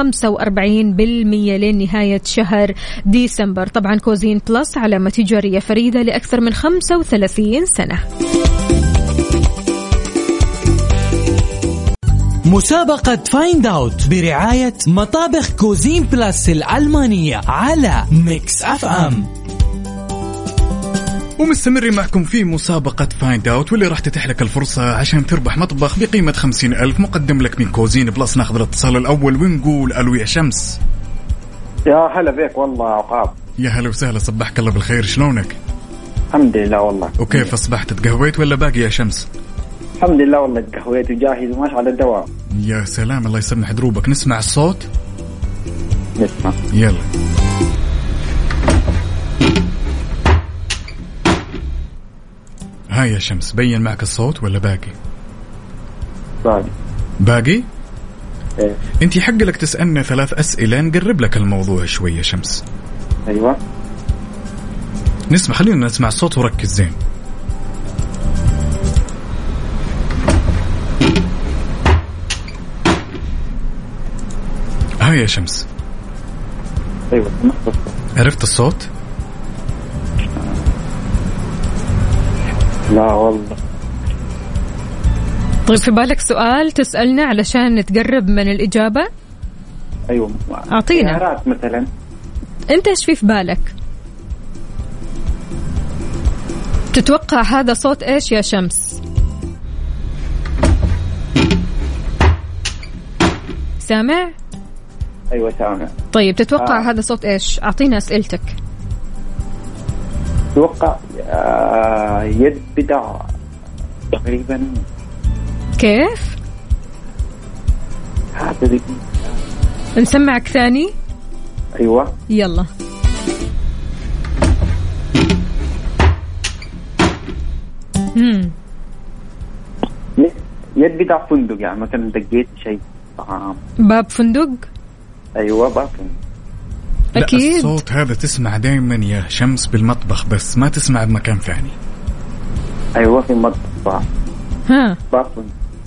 لنهاية شهر ديسمبر. طبعا Cuisine Plus علامة تجارية فريدة لأكثر من 35 سنة. مسابقة Find Out برعاية مطابخ Cuisine Plus الألمانية على Mix FM ومستمرين معكم في مسابقة Find Out واللي راح تتيح لك الفرصة عشان تربح مطبخ بقيمة خمسين ألف مقدم لك من Cuisine Plus ناخذ الاتصال الأول ونقول ألو يا شمس. يا هلا بك والله عقاب. يا هلا وسهلا صبحك الله بالخير شلونك؟ الحمد لله والله. وكيف أصبحت تقهويت ولا باقي يا شمس؟ الحمد لله والله تقهويت وجاهز وماشي على الدوام. يا سلام الله يسمح دروبك نسمع الصوت؟ نسمع. يلا. هاي يا شمس بين معك الصوت ولا باقي؟ باقي. باقي؟ إيه. أنت يحق لك تسألنا ثلاث أسئلة نقرب لك الموضوع شوي يا شمس. أيوه. نسمع خلينا نسمع الصوت وركز زين. هاي يا شمس. أيوه سمعت عرفت الصوت؟ لا والله. طيب في بالك سؤال تسألنا علشان نتقرب من الإجابة؟ أيوه. أعطينا. سيارات مثلا. أنت إيش في في بالك؟ تتوقع هذا صوت إيش يا شمس؟ سامع؟ أيوه سامع طيب تتوقع آه. هذا صوت إيش؟ أعطينا أسئلتك. أتوقع آه يد بدع تقريبا. كيف؟ هذا نسمعك ثاني. أيوه. يلا. يد بدع فندق يعني مثلا دقيت شيء طعام. باب فندق؟ أيوه باكل لا أكيد. الصوت هذا تسمع دائما يا شمس بالمطبخ بس ما تسمع بمكان ثاني. أيوه في مطبخ. ها. باكل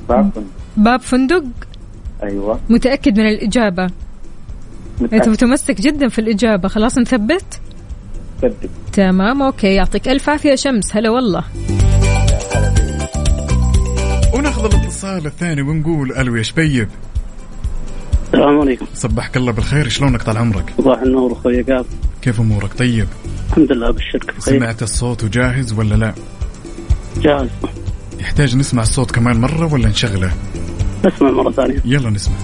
باكل باب فندق؟ أيوه. متأكد من الإجابة. أنت متأكد متمسك جدا في الإجابة. خلاص نثبت؟ ثبت. تمام أوكي. يعطيك ألف عافية شمس. هلا والله. وناخذ الاتصال الثاني ونقول ألو يا شبيب. السلام عليكم. صبحك الله بالخير. شلونك طال عمرك؟ صباح النور أخوي قاب كيف أمورك؟ طيب. الحمد لله بالشركة. بخير سمعت الصوت وجاهز ولا لا؟ جاهز. يحتاج نسمع الصوت كمان مرة ولا نشغله؟ اسمع مرة ثانية. يلا نسمع.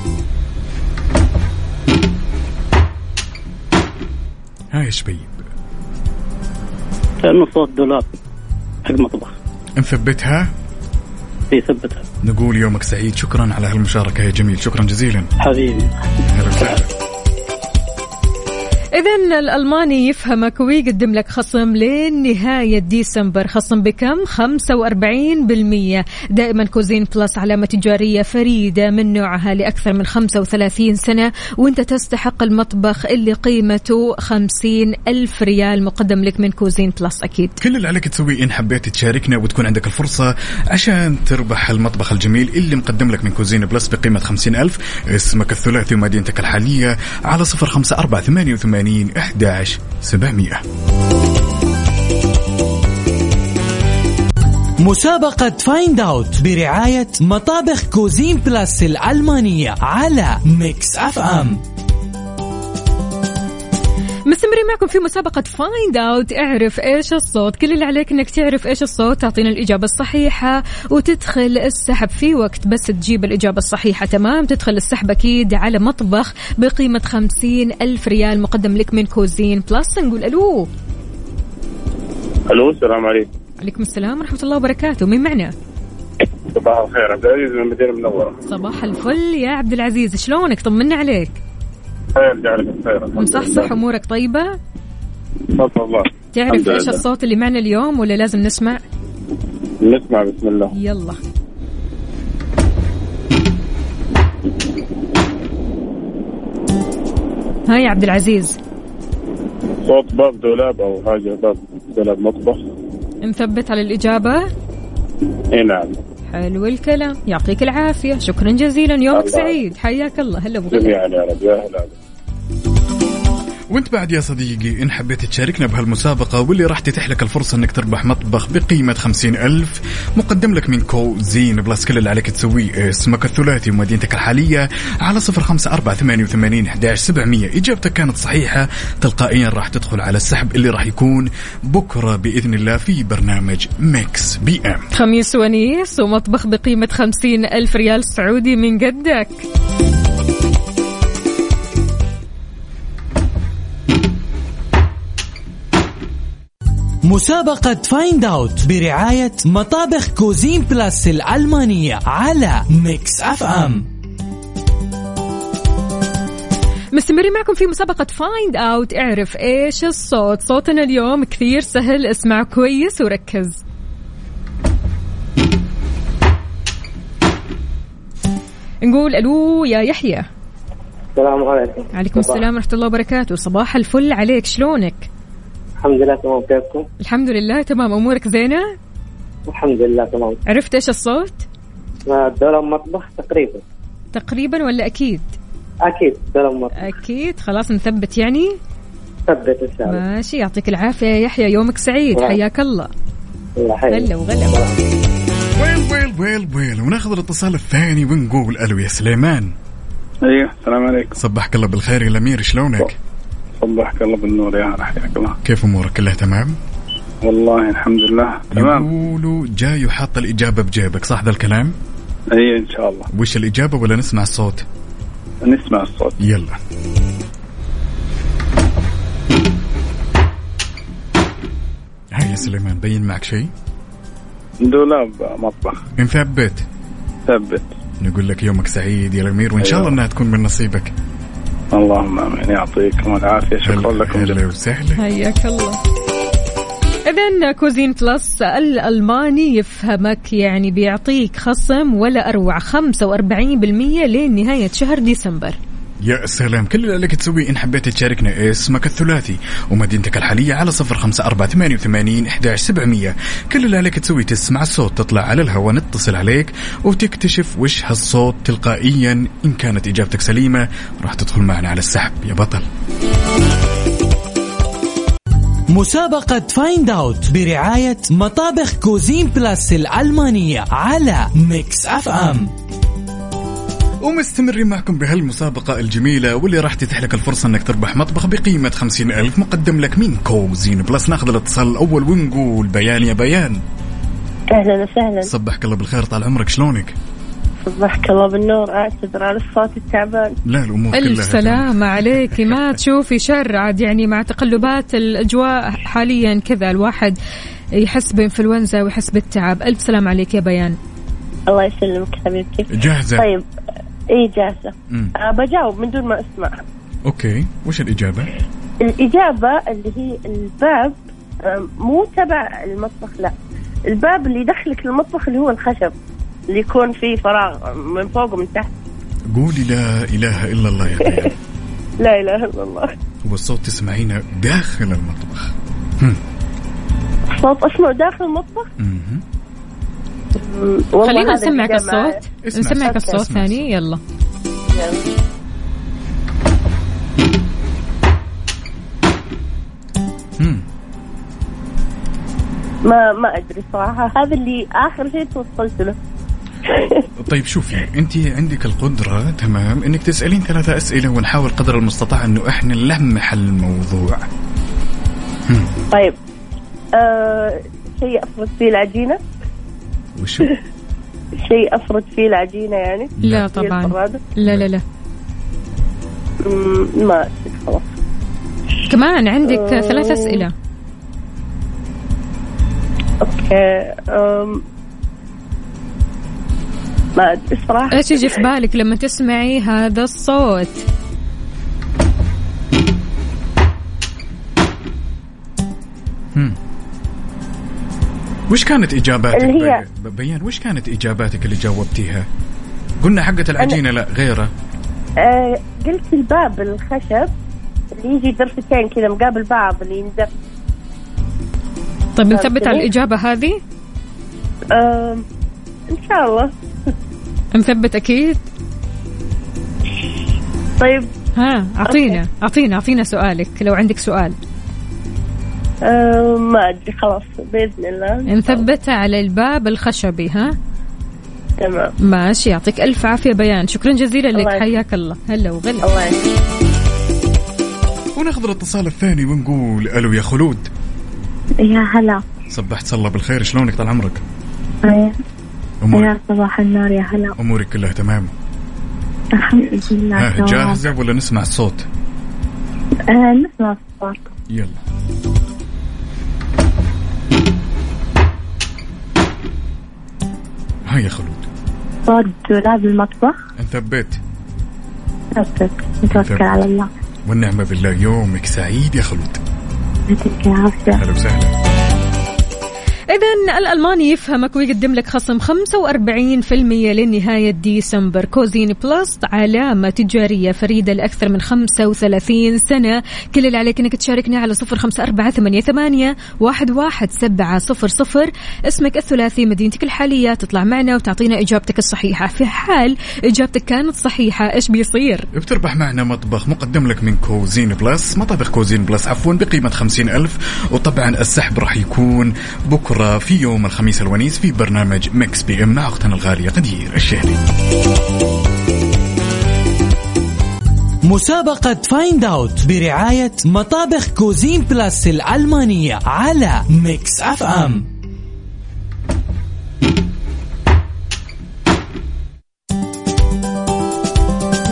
هاي يا شبيب. كأنه صوت دولاب حق مطبخ. نثبتها في ثبتها. نقول يومك سعيد. شكرا على هالمشاركة يا جميل. شكرا جزيلا. حبيبي. هلا وسهلا إذا الألماني يفهمك ويقدم لك خصم لين نهاية ديسمبر. خصم بكم؟ 45% دائما Cuisine Plus علامة تجارية فريدة من نوعها لأكثر من 35 سنة وإنت تستحق المطبخ اللي قيمته 50 ألف ريال. مقدم لك من Cuisine Plus أكيد. كل اللي عليك تسويه إن حبيت تشاركنا وتكون عندك الفرصة عشان تربح المطبخ الجميل اللي مقدم لك من Cuisine Plus بقيمة خمسين ألف. اسمك الثلاثي ومدينتك الحالية على صفر خمسة أربعة ثمانية وثمانين أحداش سبعمية مسابقة Find Out برعاية مطابخ Cuisine Plus الألمانية على Mix FM مستمرين معكم في مسابقة Find Out اعرف إيش الصوت. كل اللي عليك إنك تعرف إيش الصوت تعطينا الإجابة الصحيحة وتدخل السحب. في وقت بس تجيب الإجابة الصحيحة تمام؟ تدخل السحب أكيد على مطبخ بقيمة خمسين ألف ريال مقدم لك من Cuisine Plus. نقول ألو. ألو السلام عليكم. عليكم السلام ورحمة الله وبركاته. مين معنا؟ صباح الخير عبد العزيز من المدينة المنورة. صباح الفل يا عبد العزيز. شلونك؟ طمنا عليك. بخير جعلك بخير. مصحصح أمورك طيبة؟ تفضل الله. تعرف إيش الصوت اللي معنا اليوم ولا لازم نسمع؟ نسمع بسم الله. يلا. هاي يا عبد العزيز. صوت باب دولاب أو حاجة باب دولاب مطبخ. مثبت على الإجابة؟ إي نعم. حلو الكلام. يعطيك العافية. شكرا جزيلا. يومك الله. سعيد. حياك الله. هلا بك جميعا يا رب. يا هلا. وانت بعد يا صديقي إن حبيت تشاركنا بهالمسابقة واللي راح تتيح لك الفرصة إنك تربح مطبخ بقيمة خمسين ألف مقدم لك من Cuisine Plus كل اللي عليك تسويه اسمك الثلاثي ومدينتك الحالية على صفر خمسة أربعة ثمانية وثمانين أحداش سبعمية. إجابتك كانت صحيحة تلقائيا راح تدخل على السحب اللي راح يكون بكرة بإذن الله في برنامج Mix PM. خميس ونيس ومطبخ بقيمة خمسين ألف ريال سعودي من قدك مسابقة Find Out برعاية مطابخ Cuisine Plus الألمانية على Mix FM مستمرين معكم في مسابقة Find Out اعرف إيش الصوت. صوتنا اليوم كثير سهل. اسمع كويس وركز. نقول ألو يا يحيى. السلام عليكم. عليكم السلام ورحمة الله وبركاته. صباح الفل عليك. شلونك؟ الحمد لله تمام. كيفكم؟ الحمد لله تمام. أمورك زينة؟ الحمد لله تمام. عرفت إيش الصوت؟ دولاب مطبخ تقريبا. تقريبا ولا أكيد؟ أكيد دولاب مطبخ. أكيد. خلاص نثبت يعني. ثبت إن شاء الله. ماشي. يعطيك العافية يا يحيى. يومك سعيد. نعم. حياك الله. الله يحييك. هلا وغلا. ويل ويل ويل ويل. وناخذ الاتصال الثاني ونقول ألو يا سليمان. أيوه السلام عليكم. صبحك الله بالخير يا الأمير. شلونك؟ صبحك الله بالنور يا هلا حياك الله كيف أمورك؟ كلها تمام؟ والله الحمد لله. تمام. يقولوا جاي وحاط الإجابة بجيبك صح ذا الكلام؟ اي إن شاء الله. وش الإجابة ولا نسمع الصوت؟ نسمع الصوت. يلا. هاي يا سليمان بين معك شيء؟ دولاب مطبخ. نثبت ثبت نقول لك يومك سعيد يا الأمير وإن شاء الله إنها تكون من نصيبك. اللهم آمين. يعطيكم العافية. شكرا لكم هلا جدا وسهلا. حياك الله. إذا Cuisine Plus الألماني يفهمك يعني بيعطيك خصم ولا أروع 45% لين نهاية شهر ديسمبر. يا سلام. كل اللي عليك تسويه إن حبيت تشاركنا اسمك الثلاثي ومدينتك الحالية على صفر خمسة أربعة ثمانية وثمانين إحداش سبعمية. كل اللي عليك تسويه تسمع الصوت تطلع على الهواء نتصل عليك وتكتشف وش هالصوت تلقائيا. إن كانت إجابتك سليمة راح تدخل معنا على السحب. يا بطل. مسابقة Find Out برعاية مطابخ Cuisine Plus الألمانية على Mix FM ومستمرين معكم بهالمسابقة الجميلة واللي راح تتيح لك الفرصة إنك تربح مطبخ بقيمة خمسين ألف مقدم لك من Cuisine Plus ناخذ الاتصال الأول ونقول بيان يا بيان. أهلا وسهلا. صبحك الله بالخير طال عمرك شلونك؟ صبحك الله بالنور أعتذر على الصوت التعبان. لا الأمور ألف كلها سلامة عليك. ما تشوفي شر عاد يعني مع تقلبات الأجواء حاليا كذا الواحد يحس بإنفلونزا ويحس بالتعب. ألف سلام عليك يا بيان. الله يسلمك حبيبتي. جاهزة؟ طيب اي جاهزة مم. أه بجاوب من دون ما أسمع. okay. وش الإجابة؟ الإجابة اللي هي الباب آه، مو تبع المطبخ لا. الباب اللي يدخلك المطبخ اللي هو الخشب اللي يكون فيه فراغ من فوق ومن تحت. قولي لا إله إلا الله يا لا إله إلا الله. هو الصوت تسمعينه داخل المطبخ. صوت اسمه داخل المطبخ؟ خلينا نسمعك. الصوت نسمعك الصوت. ثاني يلا. ما ما أدري صراحة هذا اللي آخر شيء توصلت له طيب شوفي أنت عندك القدرة تمام إنك تسألين ثلاثة أسئلة ونحاول قدر المستطاع انه إحنا نلمح الموضوع طيب آه شيء افرد فيه العجينة وشو؟ شيء أفرد فيه العجينة يعني؟ لا طبعا. لا لا لا. ما خلاص. كمان عندك. ثلاث أسئلة. okay أم، ما أدري صراحة إيش يجي في بالك لما تسمعي هذا الصوت؟ هم. وش كانت إجاباتك؟ اللي هي- بي- بيان وش كانت إجاباتك اللي جاوبتيها؟ قلنا حقة العجينة لا غيره آه قلت الباب الخشب اللي يجي درفتين كذا مقابل بعض اللي يندف طيب نثبت على الإجابة هذه؟ آم، إن شاء الله. نثبت أكيد؟ طيب. ها أعطينا أعطينا أعطينا سؤالك لو عندك سؤال. آم، ما أدري خلاص بإذن الله. نثبت على الباب الخشبي ها؟ تمام. ماشي يعطيك ألف عافية بيان. شكرا جزيلا لك. حياك الله. هلا وغلا. الله وناخذ الاتصال الثاني ونقول ألو يا خلود. يا هلا. صبحت الله بالخير شلونك طال عمرك؟ يا امورك صباح النور يا هلا. أمورك كلها تمام؟ الحمد لله. جاهزة ولا نسمع الصوت؟ آه نسمع الصوت. يلا. ها يا خلود؟ صوت دولاب المطبخ. نثبت ثبت نتوكل على الله. والنعمة بالله يومك سعيد يا خلود. يعطيك العافية. أهلا وسهلا. إذا الألماني يفهمك ويقدم لك خصم 45% لنهاية ديسمبر. Cuisine Plus علامة تجارية فريدة لأكثر من 35 سنة. كل اللي عليك أنك تشاركنا على 05488 11700 اسمك الثلاثي مدينتك الحالية تطلع معنا وتعطينا إجابتك الصحيحة. في حال إجابتك كانت صحيحة إيش بيصير؟ بتربح معنا مطبخ مقدم لك من Cuisine Plus مطابخ Cuisine Plus عفوا بقيمة خمسين ألف. وطبعا السحب راح يكون بكرة. في يوم الخميس الونيس في برنامج Mix PM مع أختنا الغالية غدير الشهري. مسابقة Find Out برعاية مطابخ Cuisine Plus الألمانية على Mix FM.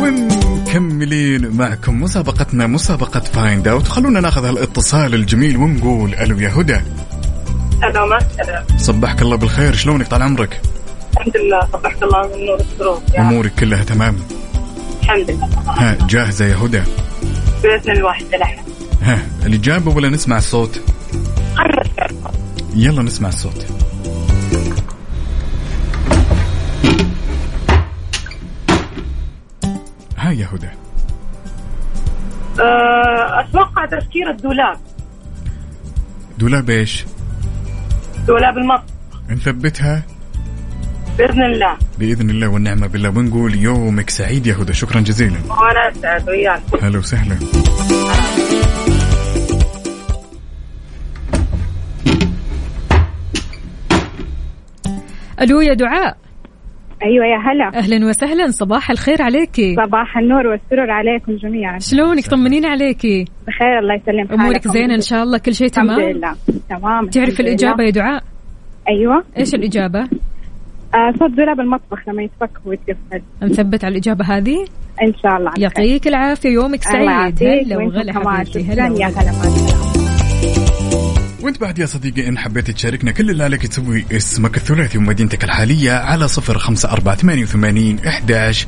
ومكملين معكم مسابقتنا مسابقة Find Out خلونا ناخذ هالاتصال الجميل ونقول ألو يا هدى. السلام صبحك الله بالخير. شلونك طال عمرك؟ الحمد لله صبحك الله من نور السرور. رب. أمورك كلها تمام. الحمد لله. ها جاهزة يا هدى؟ بإذن الواحد لحن ها الإجابة ولا نسمع الصوت؟ يلا نسمع الصوت. ها يا هدى. أه، أتوقع تفكير الدولاب. دولاب إيش؟ دولاب المطبخ نثبتها؟ بإذن الله. بإذن الله والنعمة بالله. ونقول يومك سعيد يا هدى. شكرا جزيلا. وأنا أسعد وياك. هلا وسهلا. ألو يا دعاء. أيوة يا هلا. أهلا وسهلا صباح الخير عليكي صباح النور والسرور عليكم جميعا. شلونك؟ طمنينا عليكي بخير الله يسلمك. أمورك حالكم. زينة إن شاء الله كل شيء الحمد تمام؟ لله. تمام تعرف الحمد لله. يا دعاء؟ أيوة. إيش الإجابة؟ آه صوت دولاب المطبخ لما يتفك ويتقفل نثبت على الإجابة هذه؟ إن شاء الله. يعطيك العافية يومك سعيد. هلا وغلا. حبيبتي. هلا يا هلا. وانت بعد يا صديقي إن حبيت تشاركنا كل اللي عليك تسوي اسمك الثلاثي ومدينتك الحالية على صفر خمسة أربعة ثمانية وثمانين إحداش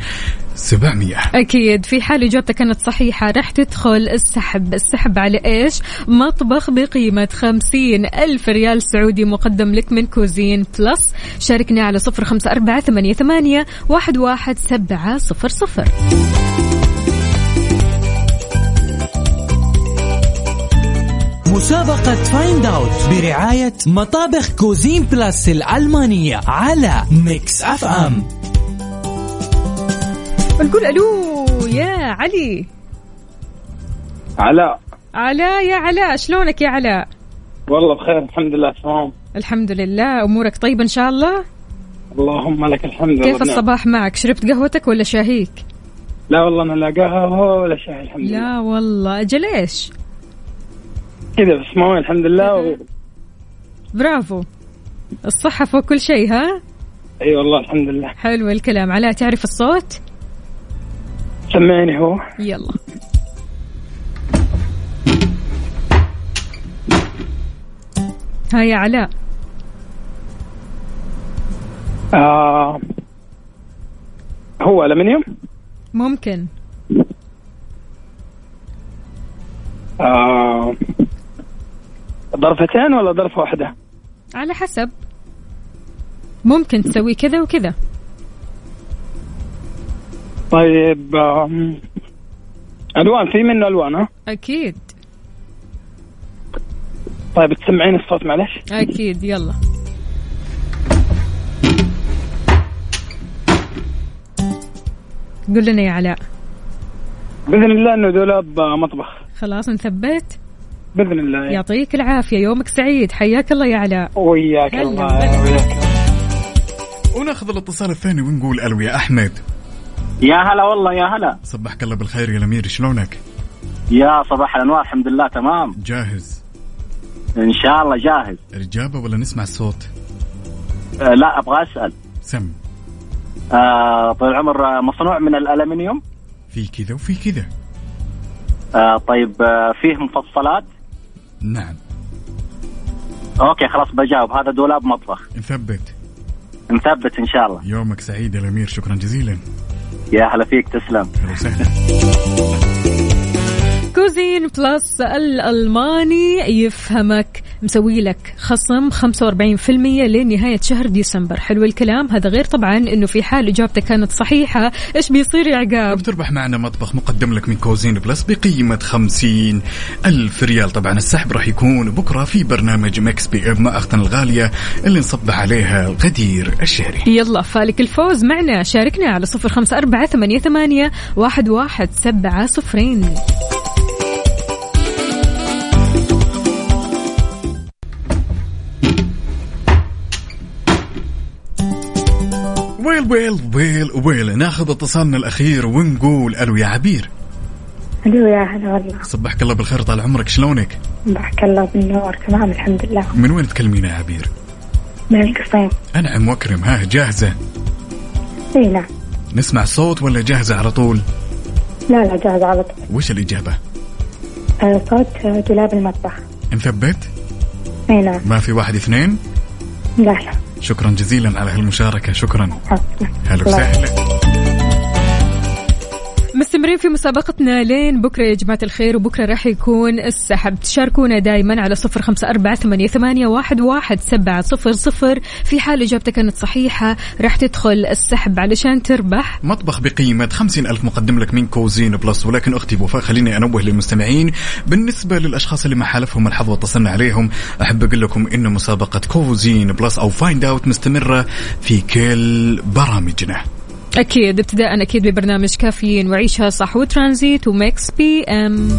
سبعمية. أكيد في حال إجابتك كانت صحيحة راح تدخل السحب. السحب على إيش؟ مطبخ بقيمة خمسين ألف ريال سعودي مقدم لك من Cuisine Plus. شاركنا على صفر خمسة أربعة ثمانية, ثمانية واحد, واحد سبعة صفر صفر. مسابقة Find Out برعاية مطابخ Cuisine Plus الألمانية على Mix FM نقول ألو يا علي. علاء. علاء يا علاء شلونك يا علاء؟ والله بخير الحمد لله تمام. الحمد لله أمورك طيبة إن شاء الله؟ اللهم لك الحمد كيف. الصباح معك؟ شربت قهوتك ولا شاهيك؟ لا والله أنا لا قهوة ولا شاي الحمد لله. لا والله أجل إيش؟ كذا بس مويه الحمد لله. و... برافو. الصحة فوق كل شيء ها؟ أي والله الحمد لله. حلو الكلام. علاء تعرف الصوت؟ سمعني هو. يلا. ها يا علاء. آه. هو الومنيوم ممكن. آه. ضرفتين ولا ضرفه واحدة؟ على حسب. ممكن تسوي كذا وكذا. طيب ألوان في منه ألوان ها؟ أكيد. طيب تسمعين الصوت معلش. أكيد يلا. قول لنا يا علاء. بإذن الله إنه دولاب مطبخ خلاص نثبت بإذن الله. يعطيك العافية. يومك سعيد. حياك الله يا علاء. وياك الله. وناخذ الاتصال الثاني ونقول ألو يا أحمد. يا هلا والله يا هلا. صبحك الله بالخير يا الأمير. شلونك؟ يا صباح الأنوار الحمد لله تمام. جاهز. إن شاء الله جاهز. الاجابه ولا نسمع الصوت؟ آه لا أبغى أسأل. سم. آه طول العمر آه، مصنوع من الألمنيوم؟ في كذا وفي كذا. آه طيب آه فيه مفصلات؟ نعم. okay خلاص بجاوب. هذا دولاب مطبخ. نثبت. نثبت إن شاء الله. يومك سعيد يا الأمير. شكرا جزيلا. يا هلا فيك تسلم. أهلا وسهلا. Cuisine Plus الألماني يفهمك مسوي لك خصم 45% لنهاية شهر ديسمبر. حلو الكلام. هذا غير طبعا إنه في حال إجابتك كانت صحيحة. إيش بيصير يا عقاب؟ بتربح معنا مطبخ مقدم لك من Cuisine Plus بقيمة خمسين ألف ريال. طبعا السحب راح يكون بكرة في برنامج Mix PM مع أختنا الغالية اللي نصبح عليها غدير الشهري. يلا فالك الفوز معنا. شاركنا على صفر خمسة أربعة ثمانية, ثمانية واحد, واحد سبعة صفرين. ويل ويل ويل. ناخذ اتصالنا الأخير ونقول ألو يا عبير. ألو يا هلا والله. صبحك الله بالخير طال عمرك. شلونك؟ بحك الله بالنور. تمام الحمد لله. من وين تكلمين يا عبير؟ من القصيم. أنعم وأكرم. ها جاهزة؟ إي نعم. نسمع صوت ولا جاهزة على طول؟ لا لا جاهز على طول. وش الإجابة؟ آه، صوت آه، دولاب المطبخ. نثبت؟ إي نعم. ما في واحد اثنين؟ لا لا. شكرا جزيلا على هالمشاركة شكرا. هلا وسهلا مستمرين في مسابقتنا. لين بكرة يا جماعة الخير وبكرة راح يكون السحب. تشاركونا دائما على صفر خمسة أربعة ثمانية, ثمانية واحد, واحد سبعة صفر صفر. في حال إجابتك كانت صحيحة راح تدخل السحب علشان تربح. مطبخ بقيمة خمسين ألف مقدم لك من Cuisine Plus. ولكن أختي وفاء خليني أنوه للمستمعين. بالنسبة للأشخاص اللي ما حالفهم الحظ واتصلنا عليهم أحب أقول لكم إن مسابقة Cuisine Plus أو Find Out مستمرة في كل برامجنا. أكيد ابتداء أكيد ببرنامج كافيين وعيشها صح وترانزيت و Mix PM.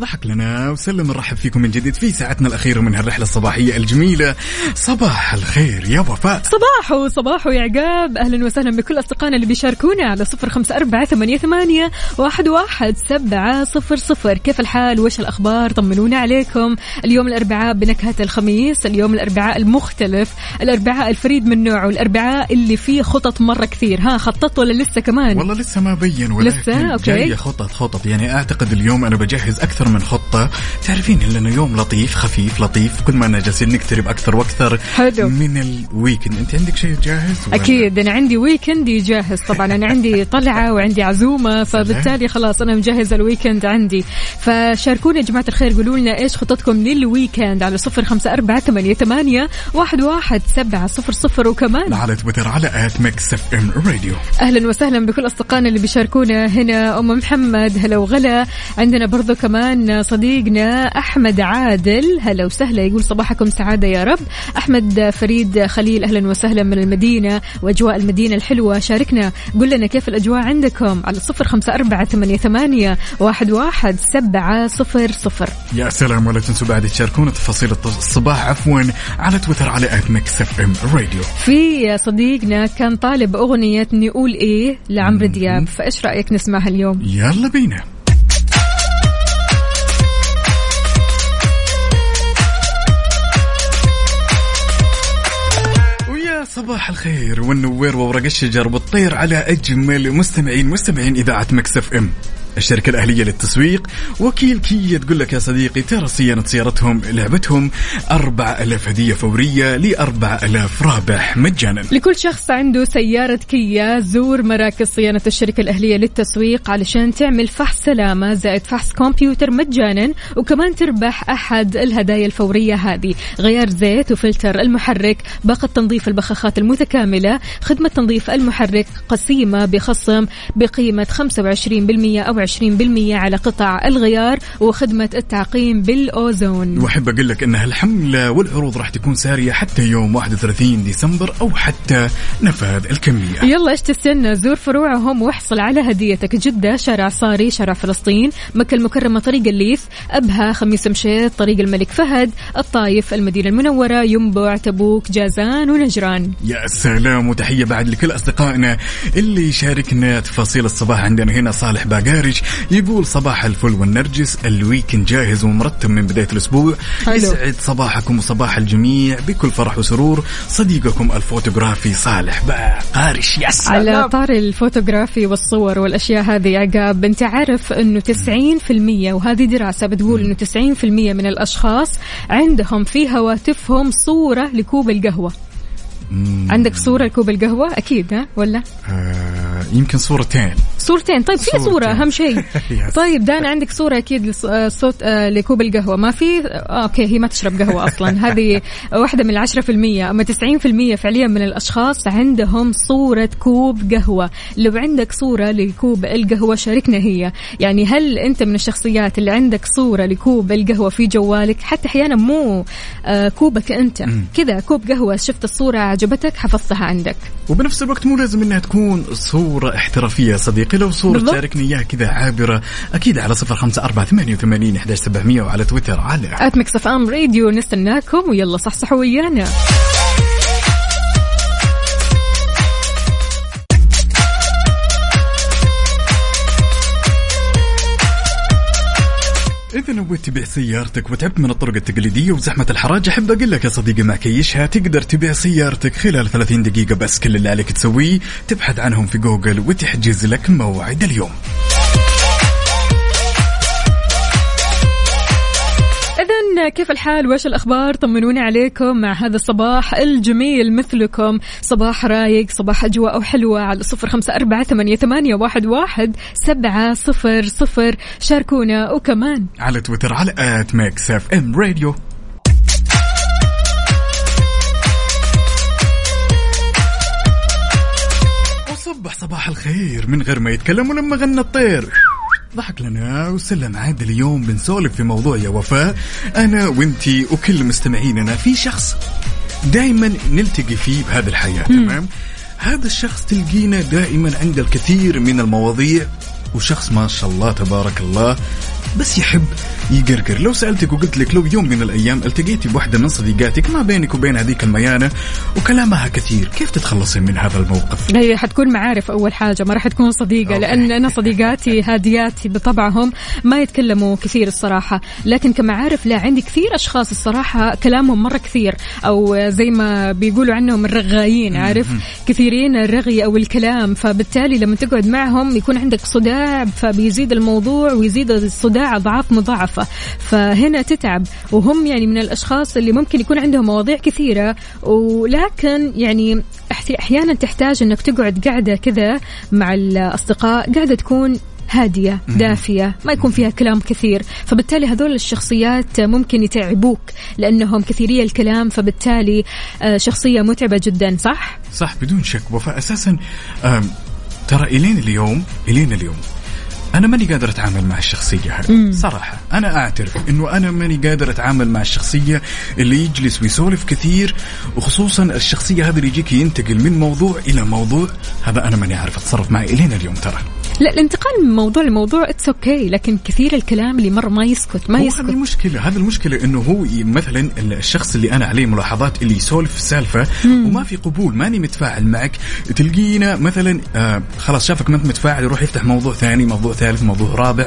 ضحك لنا وسلم نرحب فيكم من جديد في ساعتنا الأخيرة من هالرحلة الصباحية الجميلة. صباح الخير يا وفاء. صباحو صباحو يا عقاب. أهلا وسهلا بكل أصدقائنا اللي بيشاركونا على صفر خمسة أربعة ثمانية, ثمانية واحد, واحد سبعة صفر صفر. كيف الحال؟ وش الأخبار؟ طمنونا عليكم. اليوم الأربعاء بنكهة الخميس اليوم الأربعاء المختلف الأربعاء الفريد من نوعه الأربعاء اللي فيه خطط مرة كثير. ها خططت ولا لسه كمان؟ والله لسه ما بين ولكن لسه؟ أوكي. جاية خطط خطط. يعني أعتقد اليوم أنا بجهز أكثر من خطة. تعرفين لأنه يوم لطيف خفيف لطيف. كل ما أنا جالسين نقترب أكثر وأكثر. حلو. من ال weekend أنت عندك شيء جاهز ولا؟ أكيد. أنا عندي weekend ي جاهز. طبعا أنا عندي طلعة وعندي عزومة فبالتالي خلاص أنا مجهزة ال weekend عندي. فشاركونا يا جماعة الخير قولوا لنا إيش خططكم لل weekend على صفر خمسة أربعة ثمانية, ثمانية واحد, واحد سبعة صفر صفر. وكمان على تويتر على at Mix FM Radio. أهلا وسهلا بكل أصدقائنا اللي بيشاركونا هنا. أم محمد هلا وغلا. عندنا برضو كمان صديقنا أحمد عادل. هلا وسهلا يقول صباحكم سعادة يا رب. أحمد فريد خليل أهلا وسهلا من المدينة وأجواء المدينة الحلوة. شاركنا قل لنا كيف الأجواء عندكم؟ على صفر أربعة ثمانية, ثمانية واحد, واحد سبعة صفر صفر. يا سلام ولا تنسوا بعد تشاركونا تفاصيل الصباح عفوا على تويتر على at Mix FM Radio في صديقنا كان طالب أغنية نقول إيه لعمرو دياب فإيش رأيك نسمعها اليوم؟ يلا بينا. صباح الخير والنوير وورق الشجر والطير على أجمل مستمعين مستمعين إذاعة مكسف إم. الشركة الأهلية للتسويق. وكيل كيا تقول لك يا صديقي ترى صيانة سيارتهم لعبتهم 4000 هدية فورية ل 4000 رابح مجانا. لكل شخص عنده سيارة كيا زور مراكز صيانة الشركة الأهلية للتسويق علشان تعمل فحص سلامة زائد فحص كمبيوتر مجانا وكمان تربح أحد الهدايا الفورية هذه. غيار زيت وفلتر المحرك باقة تنظيف البخاخات المتكاملة خدمة تنظيف المحرك قسيمة بخصم بقيمة 25% أو 20% على قطع الغيار وخدمة التعقيم بالأوزون. وأحب أقول لك ان هالحمله والعروض راح تكون سارية حتى يوم 31 ديسمبر أو حتى نفاذ الكمية. يلا إيش تستنى زور فروعهم واحصل على هديتك. جدة شارع صاري شارع فلسطين مكة المكرمة طريق الليث أبها خميس مشيط طريق الملك فهد الطايف المدينة المنورة ينبع تبوك جازان ونجران. يا سلام وتحية بعد لكل أصدقائنا اللي يشاركنا تفاصيل الصباح عندنا هنا صالح باقارش يقول صباح الفل والنرجس ال weekend جاهز ومرتب من بداية الأسبوع. حلو. يسعد صباحكم وصباح الجميع بكل فرح وسرور. صديقكم الفوتوغرافي صالح باقارش يا سلام. على طاري الفوتوغرافي والصور والأشياء هذه يا عقاب أنت عارف إنه 90% وهذه دراسة بتقول إنه 90% من الأشخاص عندهم في هواتفهم صورة لكوب القهوه عندك صورة لكوب القهوة؟ أكيد ها؟ ولا؟ آه يمكن صورتين. صورتين؟ طيب في صورتين. صورة أهم شيء. طيب دانا عندك صورة أكيد آه، صوت آه، لكوب القهوة. ما في؟ آه، أوكي هي ما تشرب قهوة أصلا. هذه واحدة من العشرة في المية. أما تسعين في المية فعليا من الأشخاص عندهم صورة كوب قهوة. لو عندك صورة لكوب القهوة شاركنا هي. يعني هل أنت من الشخصيات اللي عندك صورة لكوب القهوة في جوالك؟ حتى أحيانا مو آه، كوبك أنت. كذا كوب قهوة شفت الصورة عجبتك حفظتها عندك. وبنفس الوقت مو لازم إنها تكون صورة احترافية يا صديقي. لو صورة بالضبط. تشاركني إياها كذا عابرة أكيد على صفر خمسة أربعة ثمانية وثمانين أحداش سبعمية وعلى تويتر. على. at Mix FM Radio نستناكم ويلا صحصحوا ويانا. إذا نويت تبيع سيارتك وتعبت من الطرق التقليدية وزحمة الحراج؟ أحب أقول لك يا صديقي مع كيشها. تقدر تبيع سيارتك خلال 30 دقيقة بس. كل اللي عليك تسويه تبحث عنهم في جوجل وتحجز لك موعد اليوم. إذا كيف الحال؟ وش الأخبار؟ طمنوني عليكم مع هذا الصباح الجميل مثلكم. صباح رايق صباح أجواء حلوة على صفر خمسة أربعة ثمانية, ثمانية واحد, واحد سبعة صفر صفر. شاركونا. وكمان على تويتر على at Mix FM Radio وصبح صباح الخير. من غير ما يتكلم ولما غنى الطير. ضحك لنا وسلم عاد اليوم بنسولف في موضوع يا وفاء. أنا وإنتي وكل مستمعيننا في شخص دائما نلتقي فيه بهذه الحياة تمام؟ هذا الشخص تلقينا دائما عنده الكثير من المواضيع وشخص ما شاء الله تبارك الله بس يحب يقرقر. لو سألتك وقلت لك لو يوم من الأيام التقيتي بواحدة من صديقاتك ما بينك وبين هذيك الميانة وكلامها كثير كيف تتخلصين من هذا الموقف؟ هي حتكون معارف أول حاجة ما راح تكون صديقة لأن أنا صديقاتي هاديات بطبعهم ما يتكلموا كثير الصراحة لكن كمعارف لا عندي كثير أشخاص الصراحة كلامهم مرة كثير أو زي ما بيقولوا عنهم الرغايين عارف؟ كثيرين الرغي أو الكلام فبالتالي لما تقعد معهم يكون عندك صداع فبيزيد الموضوع ويزيد الصداع اضعاف مضاعفة. فهنا تتعب. وهم يعني من الأشخاص اللي ممكن يكون عندهم مواضيع كثيرة. ولكن يعني أحيانا تحتاج إنك تقعد قاعدة كذا مع الأصدقاء. قاعدة تكون هادية دافية ما يكون فيها كلام كثير. فبالتالي هذول الشخصيات ممكن يتعبوك لأنهم كثيري الكلام. فبالتالي آه، شخصية متعبة جدا صح؟ صح بدون شك. وفاء أساسا آم، ترى إلين اليوم إلين اليوم أنا ماني قادر أتعامل مع الشخصية هذه صراحة. أنا أعترف إنه أنا ماني قادر أتعامل مع الشخصية اللي يجلس ويسولف كثير وخصوصا الشخصية هذا اللي يجيك ينتقل من موضوع إلى موضوع هذا أنا ماني عارف أتصرف معي إلين اليوم ترى. لا الانتقال من موضوع لموضوع it's okay لكن كثير الكلام اللي مرة ما يسكت ما يسكت. هذه المشكلة هذه المشكلة إنه هو مثلا الشخص اللي أنا عليه ملاحظات اللي يسولف السالفة وما في قبول ماني متفاعل معك. تلقينا مثلا آه خلاص شافك ما أنت متفاعل يروح يفتح موضوع ثاني موضوع ثالث موضوع رابع.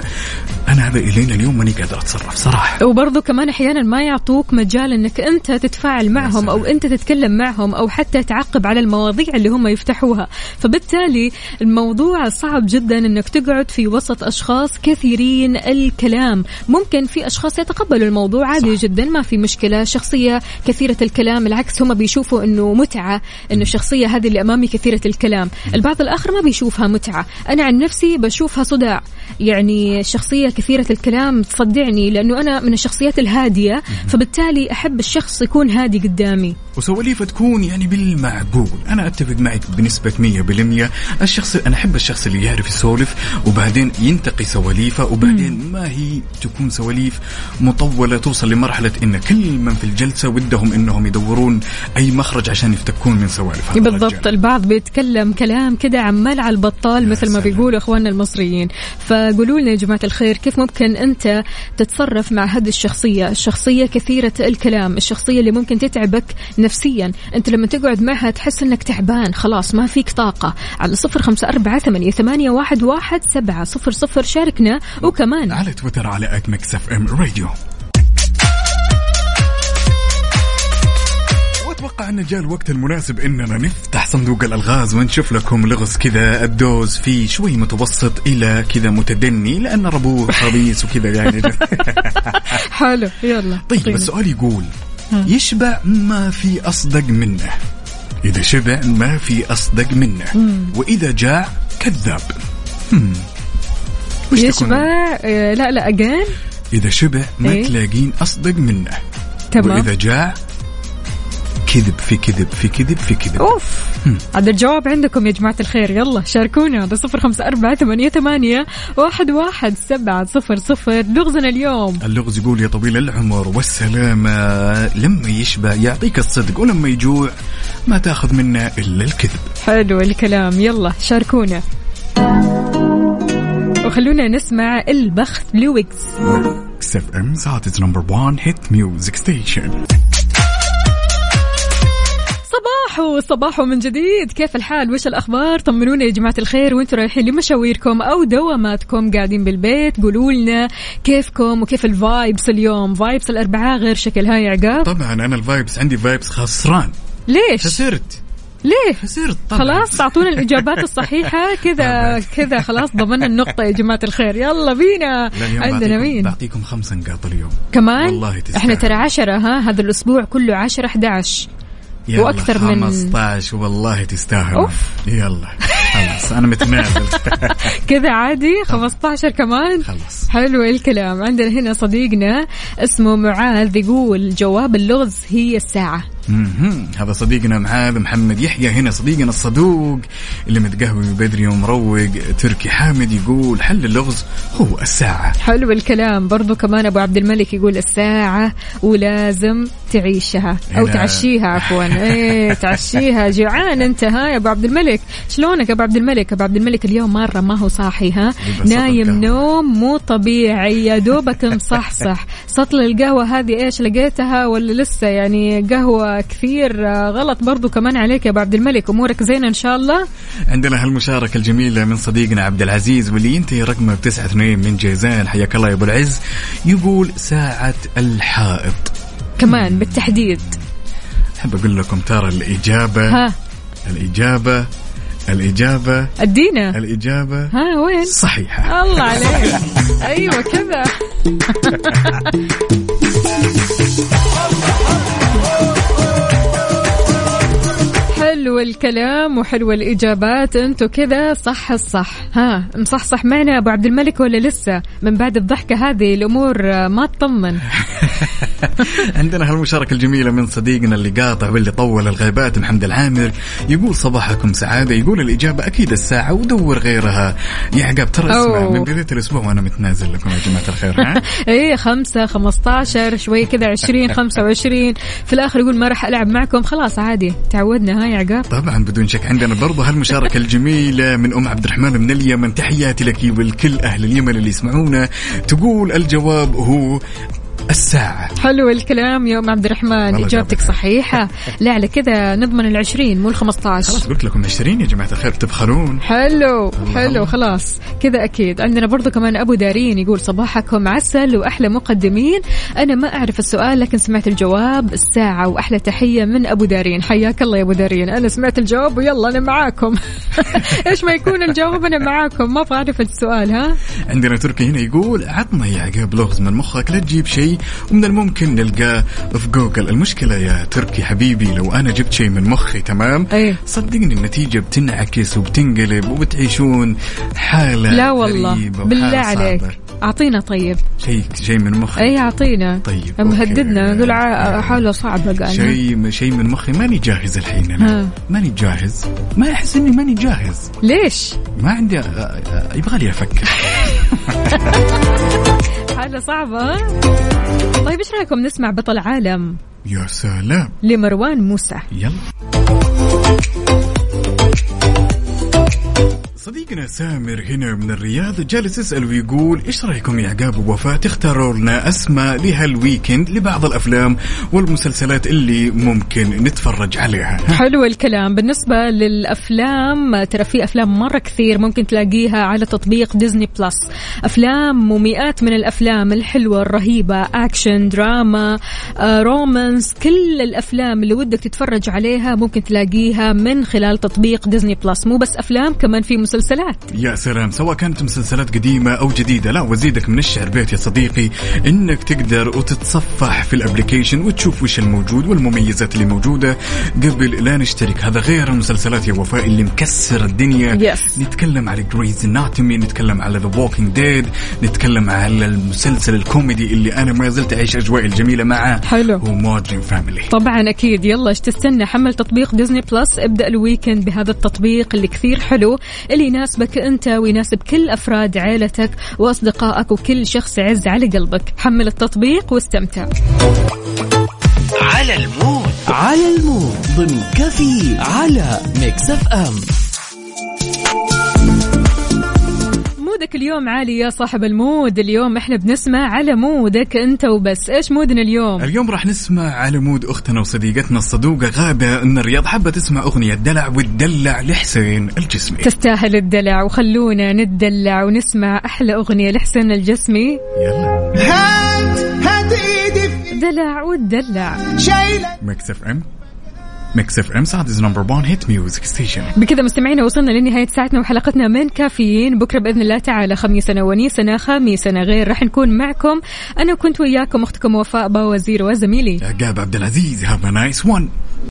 أنا هذا الين اليوم ماني قادر أتصرف صراحة. وبرضه كمان أحيانا ما يعطوك مجال إنك أنت تتفاعل معهم أو أنت تتكلم معهم أو حتى تعقب على المواضيع اللي هم يفتحوها. فبالتالي الموضوع صعب جدا إنك تقعد في وسط أشخاص كثيرين الكلام. ممكن في أشخاص يتقبلوا الموضوع عادي صح. جدا ما في مشكلة. شخصية كثيرة الكلام العكس هم بيشوفوا إنه متعة إنه الشخصية هذه اللي أمامي كثيرة الكلام. البعض الآخر ما بيشوفها متعة. أنا عن نفسي بشوفها صداع. يعني الشخصيه كثيرة الكلام تصدعني لأنه أنا من الشخصيات الهادية فبالتالي أحب الشخص يكون هادي قدامي. وسواليفه تكون يعني بالمعقول. أنا أتفق معك بنسبة 100% الشخص أنا أحب الشخص اللي يعرف يسولف وبعدين ينتقي سواليفه وبعدين ما هي تكون سواليف مطولة توصل لمرحلة إن كل من في الجلسة ودهم إنهم يدورون أي مخرج عشان يفتكون من سوالف هذا الرجال. بالضبط البعض بيتكلم كلام كده عمال على البطال مثل ما بيقولوا إخواننا المصريين. فقولوا لنا يا جماعة الخير كيف ممكن أنت تتصرف مع هذه الشخصية؟ الشخصية كثيرة الكلام الشخصية اللي ممكن تتعبك نفسيا. أنت لما تقعد معها تحس إنك تعبان خلاص ما فيك طاقة. على صفر خمسة أربعة ثمانية, ثمانية واحد, واحد سبعة صفر صفر شاركنا. وكمان على تويتر على at Mix FM Radio وأتوقع أن جاء الوقت المناسب إننا نفتح صندوق الألغاز ونشوف لكم لغز كذا. ال dose فيه شوي متوسط إلى كذا متدني لأن ربوع خبيث وكذا يعني. حلو يلا طيب السؤال يقول يشبع ما في أصدق منه. إذا شبع ما في أصدق منه. وإذا جاع كذاب. وش تكون؟ يشبع آه، لا لا اجين إذا شبع ما إيه؟ تلاقين أصدق منه. تمام. وإذا جاع كذب في كذب في كذب في كذب. أوف. هذا الجواب عندكم يا جماعة الخير. يلا شاركونا. على صفر خمسة أربعة ثمانية, ثمانية واحد, واحد سبعة صفر صفر. لغزنا اليوم. اللغز يقول يا طويل العمر والسلامة. لما يشبع يعطيك الصدق ولما يجوع ما تأخذ منه إلا الكذب. حلو الكلام. يلا شاركونا. وخلونا نسمع البخت لويجز FM Saudi's number 1 hit music station صباحو صباحو من جديد. كيف الحال؟ وش الأخبار؟ طمنونا يا جماعة الخير. وأنتم رايحين لمشاويركم أو دواماتكم قاعدين بالبيت؟ قولوا لنا كيفكم وكيف ال vibes اليوم؟ vibes الأربعاء غير شكلها يا عقاب. طبعا أنا ال vibes عندي vibes خسران. ليش؟ خسرت. ليه؟ طبعا خلاص أعطونا الإجابات الصحيحة. كذا كذا خلاص ضمننا النقطة يا جماعة الخير. يلا بينا. اليوم عندنا مين؟ بعطيكم خمس نقاط اليوم. كمان؟ والله تستاهل. إحنا ترى عشرة ها؟ هذا الأسبوع كله عشرة 11 يلا وأكثر من- 15 والله تستاهل. أوف. يلا. خلاص أنا متنازل كذا عادي 15 كمان. خلاص. حلو الكلام. عندنا هنا صديقنا اسمه معاذ يقول جواب اللغز هي الساعة. مهم. هذا صديقنا معاذ محمد يحيى. هنا صديقنا الصدوق اللي متقهوي بدري ومروق تركي حامد يقول حل اللغز هو الساعة. حلو الكلام. برضو كمان أبو عبد الملك يقول الساعة ولازم تعيشها. هنا. تعشيها عفوا. إيه تعشيها. جوعان أنت ها يا أبو عبد الملك. شلونك يا أبو عبد الملك. أبو عبد الملك اليوم مرة ما هو صاحي ها؟ نايم نوم مو طبيعي. يا دوبك مصحصح. سطل القهوة هذه إيش لقيتها ولا لسه؟ يعني قهوة كثير آه، غلط برضو كمان عليك يا أبو عبد الملك. أمورك زينة إن شاء الله؟ عندنا هالمشاركة الجميلة من صديقنا عبد العزيز واللي ينتهي رقمه بتسعة اثنين من جيزان. حياك الله يا أبو العز. يقول ساعة الحائط. كمان بالتحديد. أحب أقول لكم ترى الإجابة ها؟ الإجابة الإجابة أدينا. الإجابة ها وين؟ صحيحة. الله عليك. أيوه كذا. حلو الكلام وحلوة الإجابات. أنتوا كذا صح الصح. ها مصحصح معنا أبو عبد الملك ولا لسه؟ من بعد الضحكة هذه الأمور ما تطمن. عندنا هالمشاركة الجميلة من صديقنا اللي قاطع واللي طول الغيبات محمد العامر. يقول صباحكم سعادة. يقول الإجابة أكيد الساعة ودور غيرها. يا عقاب ترى اسمع. من بداية الأسبوع وأنا متنازل لكم يا جماعة الخير ها؟ إيه خمسة خمسة عشر شوي كذا عشرين خمسة وعشرين. في الآخر يقول ما راح ألعب معكم. خلاص عادي. تعودنا ها يا عقاب؟ طبعا بدون شك. عندنا برضه هالمشاركة الجميلة من أم عبد الرحمن من اليمن. تحياتي لك ولكل أهل اليمن اللي يسمعونا. تقول الجواب هو الساعة. حلو الكلام يا ام عبد الرحمن جاوبت. صحيحة. لا على كذا نضمن العشرين مو الخمسة عشر خلاص قلت لكم 20 يا جماعة الخير تبخلون. حلو حلو. خلاص. كذا أكيد. عندنا برضو كمان أبو دارين يقول صباحكم عسل وأحلى مقدمين. أنا ما أعرف السؤال لكن سمعت الجواب. الساعة وأحلى تحية من أبو دارين. حياك الله يا أبو دارين. أنا سمعت الجواب ويلا أنا معاكم. إيش ما يكون الجواب أنا معاكم. ما أبغى اعرف السؤال ها؟ عندنا تركي هنا يقول عطنا يا عقاب لغز من مخك لا تجيب شيء. ومن الممكن نلقاه في جوجل. المشكلة يا تركي حبيبي لو أنا جبت شيء من مخي تمام؟ إيه. صدقني النتيجة بتنعكس وبتنقلب وبتعيشون حالة لا والله. غريبة بالله عليك. صعبة. أعطينا طيب. شيء شيء من مخي اي أعطينا. طيب مهددنا. نقول حاله صعبة قال شيء شيء من مخي. ماني جاهز الحين أنا. ماني جاهز. ما أحس إني ماني جاهز. ليش؟ ما عندي يبغى لي أفكر. حاجة صعبة. ها؟ طيب إيش رأيكم نسمع بطل عالم؟ يا سلام. لمروان موسى. يلا. صديقنا سامر هنا من الرياض جالس يسأل ويقول إيش رأيكم يا عقاب ووفاء تختاروا لنا أسماء لهال weekend لبعض الأفلام والمسلسلات اللي ممكن نتفرج عليها. حلو الكلام. بالنسبة للأفلام ترى في أفلام مرة كثير ممكن تلاقيها على تطبيق Disney Plus أفلام ومئات من الأفلام الحلوة الرهيبة أكشن دراما آه، romance كل الأفلام اللي ودك تتفرج عليها ممكن تلاقيها من خلال تطبيق Disney Plus مو بس أفلام كمان في مسلسلات يا سلام سواء كانت مسلسلات قديمة أو جديدة لا وزيدك من الشعر بيت يا صديقي. إنك تقدر وتتصفح في ال application وتشوف وش الموجود والمميزات اللي موجودة. قبل لا نشترك هذا غير المسلسلات يا وفاء اللي مكسر الدنيا. Yes. نتكلم على Grey's Anatomy نتكلم على The Walking Dead نتكلم على المسلسل الكوميدي اللي أنا ما زلت أعيش أجواء الجميلة معاه. حلو. هو Modern Family طبعا أكيد. يلا إيش تستنى؟ حمل تطبيق Disney Plus ابدأ ال weekend بهذا التطبيق اللي كثير حلو اللي يناسبك أنت ويناسب كل أفراد عائلتك وأصدقائك وكل شخص يعز على قلبك. حمل التطبيق واستمتع. على المود. على المود. ضمن كافيين على Mix FM. mood ك اليوم عالي يا صاحب ال mood. اليوم إحنا بنسمع على mood ك انت وبس. إيش mood نا اليوم؟ اليوم راح نسمع على mood أختنا وصديقتنا الصدوقة غادة من الرياض. حابة تسمع أغنية دلع وتدلع لحسين الجسمي. تستاهل الدلع وخلونا نتدلع ونسمع أحلى أغنية لحسين الجسمي. يلا. هات هات إيدي دلع وتدلع. شايلة. Mix FM. Mix FM Saudi's number 1 hit music station بكذا مستمعينا وصلنا لنهاية ساعتنا وحلقتنا من كافيين. بكرة بإذن الله تعالى خميسنا ونيسنا خميسنا غير. راح نكون معكم. أنا كنت وياكم أختكم وفاء باوزير وزميلي. عقاب عبد العزيز have nice one.